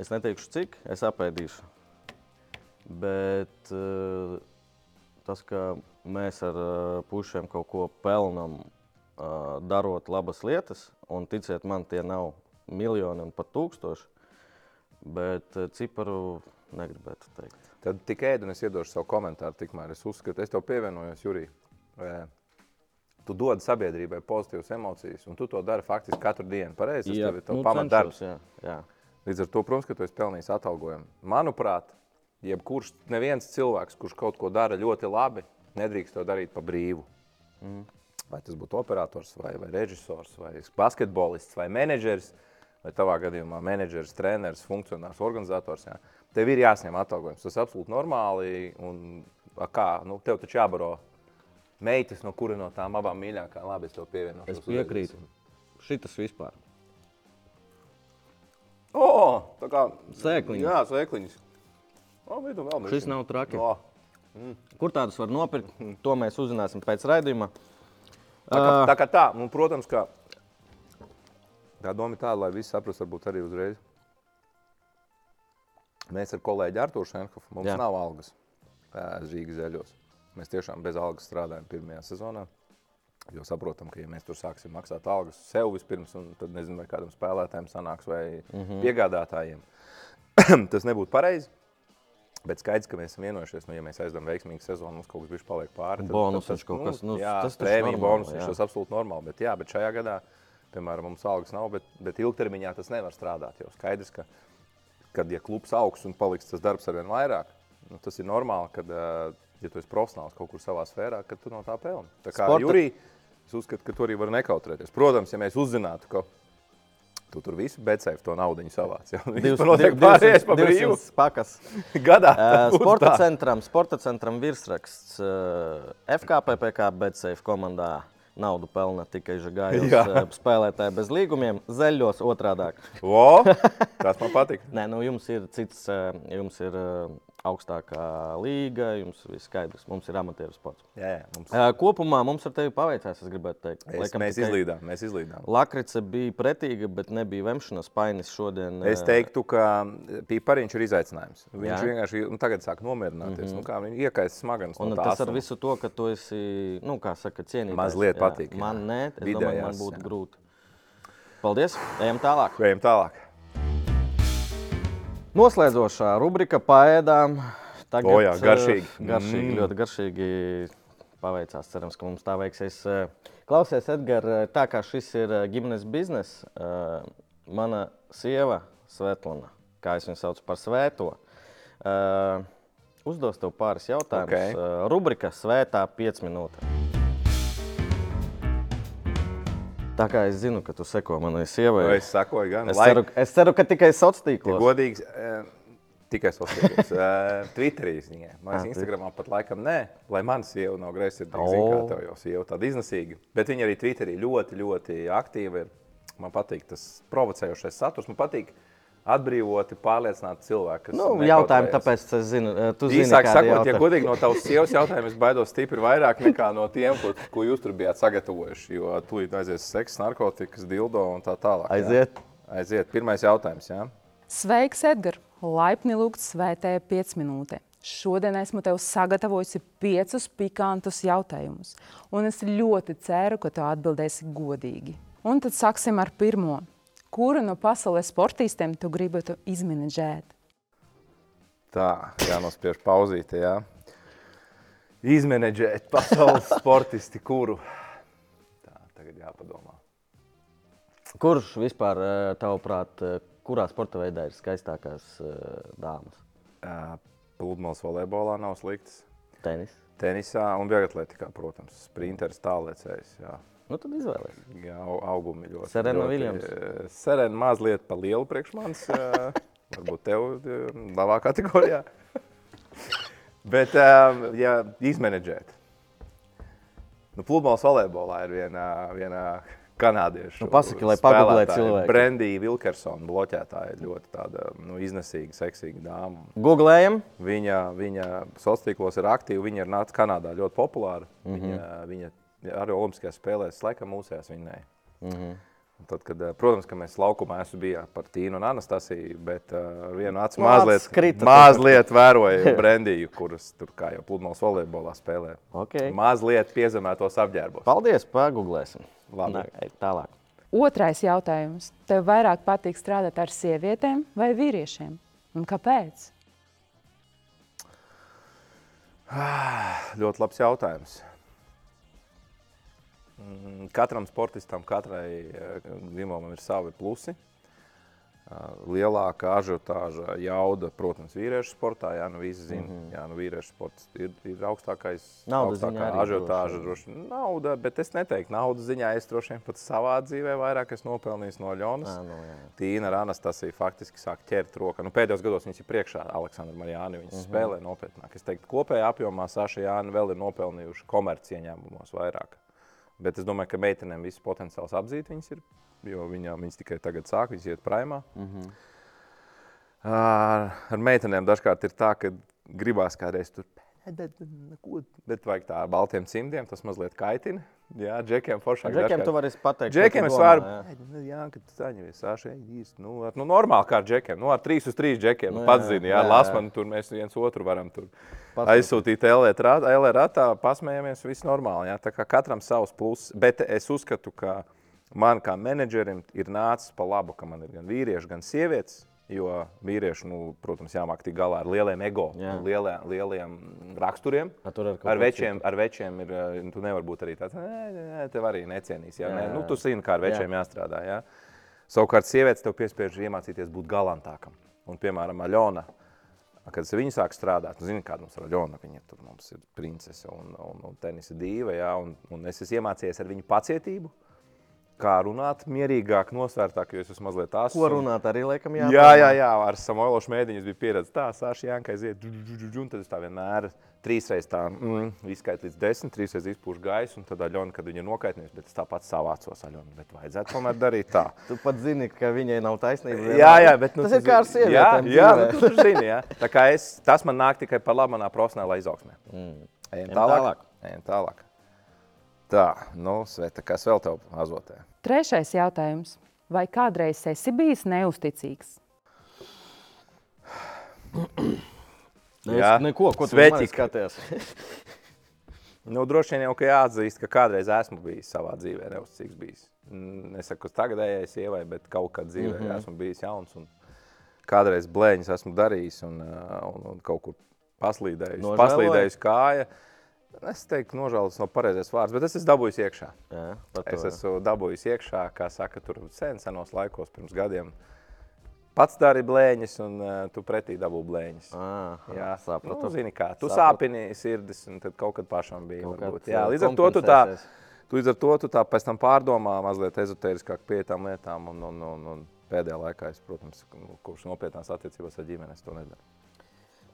es neteikšu, cik es apēdīšu. Bet uh, tas, ka mēs ar uh, pušiem kaut ko pelnām, uh, darot labas lietas, un ticiet man, tie nav miljoni un pat tūkstoši, bet ciparu negribētu teikt. Tad tikai ēdu un es iedošu savu komentāru. Tikmēr es uzskatu, es tev pievienojos, Jurij. Tu dod sabiedrībai pozitīvas emocijas, un tu to dari faktiski katru dienu. Pareizi, tas tev ir tavs nu, pamatdarbs. jā, jā. Līdz ar to, protams, ka tu esi pelnījis atalgojumu. Manuprāt, jebkurš neviens cilvēks, kurš kaut ko dara ļoti labi, nedrīkst to darīt pa brīvu. Mm. Vai tas būtu operators, vai, vai režisors, vai basketbolists, vai menedžeris, vai tavā gadījumā menedžeris, treneris, funkcionārs, organizators. Jā. Tev ir jāsņem atalgojums. Tas ir absolūti normāli. Un, kā, nu, tev taču jābaro meitas, no kura no tām abām mīļākajām. Labi, es tev pievienošu. Es piekrītu. Šitas vispār. O, tā kā Sēkliņas. Jā, sēkliņas. O, vidu vēl Šis nav traki. O, Kur tādus var nopirkt? To mēs uzzināsim pēc raidījuma. Tā kā tā, kā tā nu, protams, ka tā doma ir tāda, lai visi saprastu, varbūt arī uzreiz. Mēs ar kolēģi Arthuru Šenkofu, mums Jā. Nav algas Rīgas zeļos. Mēs tiešām bez algas strādājam pirmajā sezonā. Jo saprotam, ka ja mēs tur sāksim maksāt algas sev vispirms, un tad nezinu, vai kādam spēlētājam sanāks vai mm -hmm. piegādātājiem. Tas nebūtu pareizi. Bet skaidrs, ka mēs esam vienojušies, nu, ja mēs aizdām veiksmīgu sezonu, mums kaut kas bija paliek pāri. Bonus taču kaut kas, nu, jā, tas prēmija, bonus, tas absolūti normāli. Bet, jā, bet šajā gadā, piemēram, mums algas nav, bet, bet ilgtermiņā tas nevar strādāt. Jo skaidrs, ka, kad ja klubs augs un paliks tas darbs ar vien vairāk, nu, tas ir normāli, kad, ā, ja tu esi profesionāls kaut kur savā sfērā, tad tu no tā pelni. Tā kā Sporta- Jurija, es uzskatu, ka tu arī vari nekautrēties. Protams, ja mēs uzzinātu, ka tu tur visu becēji to naudu savāc. Ja? Tur notiek pārējais pa brīvu. pakas. Gadā. Uh, sporta centram, sporta centram virsraksts uh, FKPPK BCF komandā. Naudu pelna tikai žagājos uh, spēlētāji bez līgumiem, zaļos otrādāk. O, tas man patīk. Nē, nu jums ir cits, jums ir augstākā līga, jums viss skaidrs, mums ir amatieru sports. Jā, jā, mums, kopumā mums ar tevi paveicās, es gribētu teikt. es, Laikam mēs tikai izlīdām, mēs izlīdām. Lakrice bija pretīga, bet nebija vemšanas painis šodien. Es teiktu, ka pīpariņš ir izaicinājums. Viņš Jā. vienkārši nu, tagad sāk nomierināties. Mm -hmm. nu, kā viņš iekaisa smagas. Un no tas ar asuma. visu to, ka tu esi, nu, kā saka, cienīgs. Mazliet patīk, jā. Man nē, es domāju, man Vidējās, būtu jā. grūti. Paldies, ejam tālāk. Ejam tālāk. Noslēdzošā rubrika paēdām. Tagad, O jā, eh, garšīgi. Garšīgi, Mm. ļoti garšīgi paveicās. Cerams, ka mums tā veiksies. Eh, Klausies, Edgars, tā kā šis ir eh, ģimenes bizness, eh, mana sieva Svetlana, kā es viņu saucu par svēto, eh, uzdos tev pāris jautājumus. Ok. Eh, Rubrika Svētā 5 minūtes. Tā kā es zinu, ka tu seko manai sievai, Es sakoju, gan es, ceru, es ceru, ka tikai sociālos Ja tīklos. godīgs, eh, tikai sociālajos. uh, Twitterī viņai. Man Ah, Instagramā pat laikam nē, lai mana sieva nav greizsirdīga. Oh. Kā tev jau sieva tāda iznesīga. Bet viņa arī Twitterī ļoti, ļoti aktīva ir. Man patīk tas provocējošais saturs. Man patīk atbrīvoti, pārliecināti cilvēki. kas Nu, jautājumi, tāpēc es zinu, eh, tu zini, Īsāk kādi sakot, ja jautājumi. godīgi no tavas sievas jautājuma, es baidos stipri vairāk nekā no tiem, ko, ko jūs tur bijāt sagatavojuši. Jo tūlīt aizies seks, narkotikas, dildo un tā tālāk. jā. Aiziet. Aiziet. Pirmais jautājums. Jā. Sveiks, Edgars! Laipni lūgts svētē 5 minūtē. Šodien esmu tev sagatavojusi piecus pikantus jautājumus, un es ļoti ceru, ka tu atbildēsi godīgi. Un tad sāksim ar pirmo. Kuru no pasaules sportistiem tu gribētu izmenedžēt? Tā, jānospiež pauzīte. Jā. Izmenedžēt pasaules sportisti, kuru. Tā, tagad jāpadomā. Kurš vispār, eh, tavuprāt, eh, kurā sporta veidā ir skaistākās eh, dāmas? Pludmales volejbolā nav slikts. Tenis. Tenisā un vieglatlētikā, protams, sprinteris, tālēcējs. Jā. Nu, tad izvēlēties. Jā, au- augumi ļoti. Serena Williams. eh, Serena mazliet pa lielu priekš manis. eh, Varbūt tev eh, labā kategorijā. Bet, ja izmenedžēt, nu, pludmales volejbolā ir viena, viena kanādiešu. Nu, pasaki, lai pagooglē spēlētāja, cilvēki. Brendija Vilkersona bloķētāja ļoti tāda, nu, iznesīga, seksīga dāma. Googlējam. Viņa, viņa sociālos tīklos ir aktīva. Viņa ir nāca Kanādā ļoti populāra. Mm. -hmm. Viņa, viņa arī Olimpiskajās spēlēs, laikam, mūsējās viņa. Mm Mhm. -hmm. Tad, kad, eh, protams, ka mēs laukumā esmu bijis par Tīnu un Anastasiju, bet uh, ar vienu acu Nu, mazliet, acis krita. mazliet vēroju Brendiju, kuras tur kā jau pludmales volejbolā spēlē. Okay. Mazliet piezemētos apģērbos. Paldies, pagooglēsim. Labi. Nā, tālāk. Otrais jautājums. Tev vairāk patīk strādāt ar sievietēm vai vīriešiem? Un kāpēc? Ļoti labs jautājums. Mm, Katram sportistam, katrai dzimumam ir savi plusi. Uh, Lielākā ažiotāža jauda, protams, vīriešu sportā. Jā, nu visi zina, mm -hmm. jā, nu vīriešu sports ir, ir augstākais. Naudas augstākā ažiotāža droši vien. Nauda, bet es neteiktu, naudas ziņā es droši vien pat savā dzīvē vairāk esmu nopelnījis no Ļonas. Ā, nu, jā. Tīna ar Anastasiju faktiski sāk ķert roku. Nu, pēdējos gados viņas ir priekšā Aleksandra Marijāni. Viņas uh -huh. spēlē nopietnāk. Es teiktu, kopējā apjomā Saša Jāni vēl ir nopelnījuši komercieņēmumos vairāk. Bet es domāju, ka meitenēm viss potenciāls apzīt viņas ir. Jo viņām viņas tikai tagad sāk, viņas iet primā. Uh -huh. ar, ar meitenēm dažkārt ir tā, ka gribās kādreiz tur. Bet, neko, bet vajag tā ar baltiem cimdiem, tas mazliet kaitina. Jā, džekiem foršāk. Džekiem dažkārt- tu vari pateikt, Džekiem es varu. jā. Jā, jā kad saņemies sāšai īsti. Nu, ar, nu, normāli kā ar džekiem. Nu, ar 3 uz 3 džekiem. Nu, Nu, Pats zini, jā, jā, jā. Lasman, tur mēs viens otru varam tur Pasūtīt. aizsūtīt LR ratā, pasmējamies, viss normāli. Jā. Tā kā katram savs pluss. Bet es uzskatu, ka man kā menedžerim ir nācis pa labu, ka man ir gan vīrieši, gan sievietes. Jo vīrieši, nu, protams, jāmāk tikt galā ar lieliem ego, Jā. un lielie, lieliem raksturiem. A, ar Ar večiem, ar večiem ir. eh, Tu nevari būt arī tāds, ka tev arī necienīs. Jā, Jā, jā. Nu, tu zini, kā ar večiem jā. jāstrādā. Jā. Savukārt, sievietes tev piespiež iemācīties būt galantākam. Un, piemēram, Aļona, kad viņa sāk strādāt, nu, zini, kāda mums ir Aļona. Viņa tur mums ir princese un, un, un tenisa dīva. Jā, un, un es esmu iemācījies ar viņu pacietību. Kā runāt mierīgāk, nosvērtāk, jo es esmu mazliet tāds. Ko runāt arī laikam jā. Jā, jā, jā, ar Samuelu Šmētiņu bija pieredze. Tā, Sāša Janka aiziet, un tad es tā vienmēr trīsreiz tā mm, izskaitu līdz desmit, trīsreiz izpūšu gaisu, un tad Aļona, kad viņa ir nokaitinājusi, bet es tāpat savācos Aļonu, bet vajadzētu tomēr darīt tā. Tu pat zini, ka viņai nav taisnība. Jā, jā, bet nu, tas ir kā ar Jā, sievietēm. jā dzīvē. nu, tu zini, jā. Tā kā es, tas man nāk tikai par labu manā profesionālā izaugsmē. Mm. Ejam tālāk. Ejam tālāk. Tā, nu, Sveta, kas vēl tev azotē? Trešais jautājums. Vai kādreiz esi bijis neusticīgs? Es Jā. neko, ko tu man skaties. Nu, droši vien jau ka jāatzīst, ka kādreiz esmu bijis savā dzīvē, neuzticīgs bijis. Mm, Nesaku, ka tagadējai sievai, bet kaut kad dzīvē mm. -hmm. esmu bijis jauns. Un kādreiz blēņas esmu darījis un, uh, un, un kaut kur paslīdējis, paslīdējis kāja. Es teiktu, nožēlots nav pareizais vārds, bet es esmu dabūjis iekšā. Jā, par Es to. esmu dabūjis iekšā, kā saka, tur sen, senos laikos, pirms gadiem. Pats dari blēņas, un uh, tu pretī dabū blēņas. Ā, Jā, sapratu. Nu, zini, kā tu Sapratu. sāpini sirdis, un tad kaut kad pašam bija. Kaut varbūt. Jā, līdz ar to tu tā, tu līdz ar to tu tā pēc tam pārdomā mazliet ezotēriskāk pie tām lietām. Un, un, un, un pēdējā laikā es, protams, kopš nopietnās attiecībās ar ģimeni, to nedaru.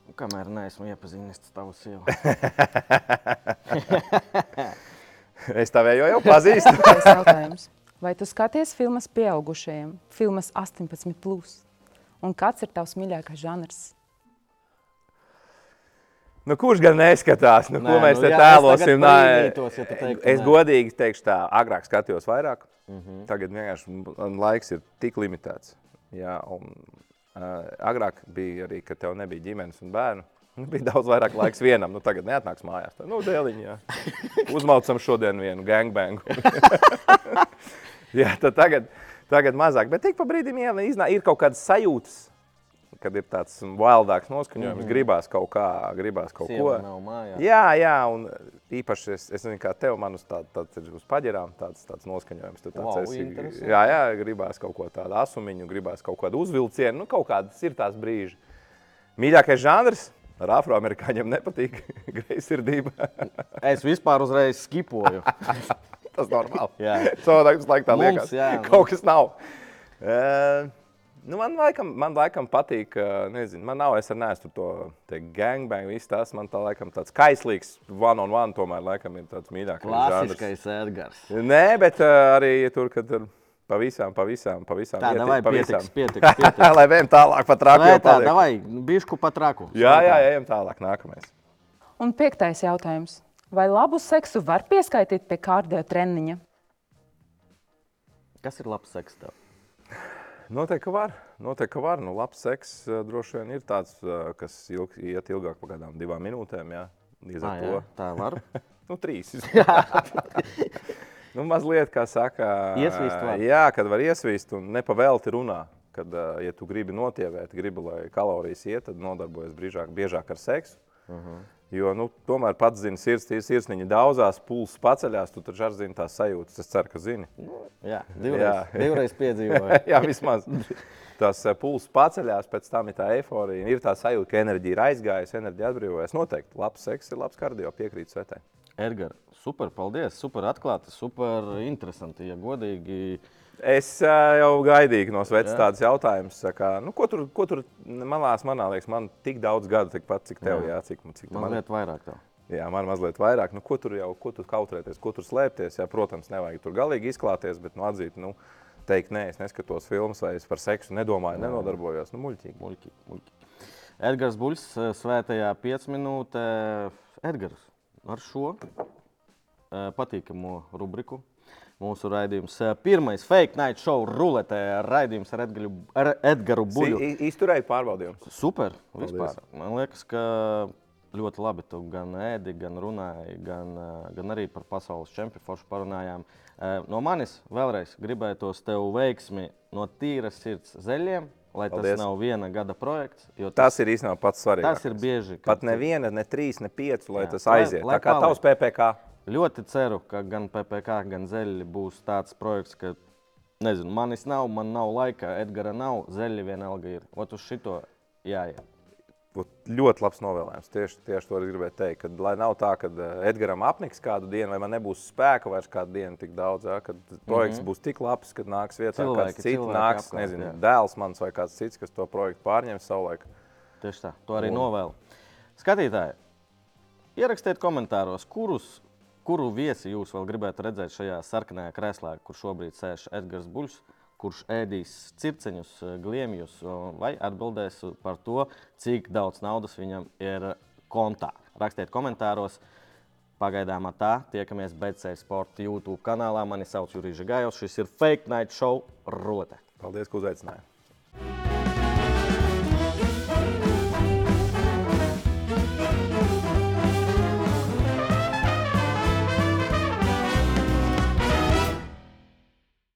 Nu, Kamēr neesmu iepazinis tavu sievu. Es tavēju jau pazīstu. Trešais jautājums. Vai tu skaties filmas pieaugušajiem, filmas 18? Plus? Un kāds ir tavs mīļākais žanrs? nu, kurš gan neskatās? Nu, Nē, ko mēs nu te jā, tēlosim? Nē, ja tu teiktu, es nē. godīgi teikšu tā, agrāk skatījos vairāk. Mhm. Mm -hmm. Tagad vienkārši laiks ir tik limitēts. Jā, un, agrāk bija arī, kad tev nebija ģimenes un bērnu. Nu, bija daudz vairāk laiks vienam. Nu, tagad neatnāks mājās. Tā, nu, dēliņā. jā. Uzmaucam šodien vienu gangbangu. jā, tad tagad, tagad mazāk. Bet tik pa brīdim jā, iznā, ir kaut kādas sajūtas. Kad ir tāds wildāks noskaņojums, mm -hmm. gribās kaut kā, gribās kaut Sieva ko. nav mājās. Jā, jā, un īpaši es, es nezinu, kā tev, man uz tā, tāds ir uz paģirām tāds, tāds noskaņojums. Tu tāds Vau, esi, jā, jā, gribās kaut ko tādu asumiņu, gribās kaut kādu uzvilcienu, nu kaut kādas ir tās brīži. Mīļākais žanrs ar afroamerikāņiem nepatīk greizsirdība. Es vispār uzreiz skipoju. Tas normāli. Jā. Cilvēks laikam tā Mums, liekas, jā, nu. kaut kas nav. Uh, Nu, man, laikam, man laikam patīk, nezinu, man nav, es neesmu to gangbang, viss tas, man tā laikam tāds kaislīgs one on one tomēr laikam ir tāds mīļākais. Klasiskais Edgars. Nē, bet arī tur, kad ir pavisam, pavisam, pavisam. Tā, ieti- davai, pavisam. pietiks, pietiks, pietiks. Lai vējam tālāk pat Nē, rāpjā tā, davai, bišku pat raku. Jā, jā, ejam tālāk, nākamais. Un piektais jautājums. Vai labu seksu var pieskaitīt pie kārdio treniņa? Kas ir labs seks tev? Noteikti, var. Noteikti, var. Nu, labs seks uh, droši vien ir tāds, uh, kas ilg, iet ilgāk par kādām divām minūtēm, jā. Līdz ar jā, to. tā var. Nu, trīs. nu, mazliet, kā saka, Iesvīst var. Jā, kad var iesvīst un nepavēlti runā. Kad, ā, ja tu gribi notievēt, gribi, lai kalorijas iet, tad nodarbojas brīžāk, biežāk ar seksu. Uh -huh. Jo, nu, tomēr pats zini, sirds, sirsniņa daudzās, pulss paceļās, tu taču arī zini tās sajūtas. Es ceru, ka zini. Jā, divreiz, Jā. divreiz piedzīvoju. Jā, vismaz. Tas eh, pulss paceļās, pēc tam ir tā eifórija. Ir tā sajūta, ka enerģija ir aizgājusi, enerģija atbrīvojas. Noteikti labs seks ir labs kardio, piekrīt Svetai. Edgars, super, paldies. Super atklāti, super interesanti. Ja godīgi, Es jau gaidīju no Svetas Jā. tādas jautājumus, kā, nu, ko tur, ko tur malās, manā liekas, man tik daudz gadu, tikpat cik tev, Jā. jā, cik, cik man liekas, vairāk tev. Jā, man mazliet vairāk. Nu, ko tur jau, ko tur kautrēties, ko tur slēpties? Jā, protams, nevajag tur galīgi izklāties, bet nu, atzīt, nu, teikt, nē, es neskatos filmas vai es par seksu nedomāju, nenodarbojos. Nu, muļķīgi. Muļķi, muļķi. Edgars Buļs, svētajā 5 minūtē. Edgars, ar šo patīkamu rubriku. Mūsu raidījums, eh, pirmais fake night show ruletē, raidījums ar Edgaru, ar Edgaru Buļu. I- Izturēju pārbaudījumus. Super. Paldies. Vispār. Man liekas, ka ļoti labi tu gan ēdi, gan runāji, gan, eh, gan arī par pasaules čempionu foršu parunājām. Eh, No manis vēlreiz gribētos tev veiksmi no tīras sirds zeļiem, lai Paldies. tas nav viena gada projekts. jo Tas ir īstenībā pats svarīgākais. Tas ir bieži. Pat neviena, ne trīs, ne pieci, lai Jā. tas Lai- aiziet. lai Tā kā paliek. tavs PPC. Ļoti ceru, ka gan PPC, gan Zeļi būs tāds projekts, ka, nezinu, manis nav, man nav laika, Edgara nav, Zeļi vienalga ir. Ot uz šito jāiet. Ot, Ļoti labs novēlējums. Tieši, tieši to es gribēju teikt. Kad, lai nav tā, ka Edgars apniks kādu dienu, vai man nebūs spēka vairs kādu dienu tik daudz, ja, kad projekts mm -hmm. būs tik labs, kad nāks vietā Cilvēki- kāds cits, nāks, apkārt, nezinu, jā. dēls mans vai kāds cits, kas to projektu pārņems savulaik. Tieši tā, to arī Un- novēlu. Skatītāji, ierakstiet komentāros, kurus, kuru viesi jūs vēl gribētu redzēt šajā sarkanajā krēslā, kur šobrīd sēž Edgars Buļs, kurš ēdīs circeņus, gliemjus, vai atbildēs par to, cik daudz naudas viņam ir kontā. Rakstiet komentāros. Pagaidām tā tiekamies BC Sports YouTube kanālā. Mani sauc Jurijs Gājos. Šis ir Fake Night Show Rote. Paldies, ka uzaicinājāt!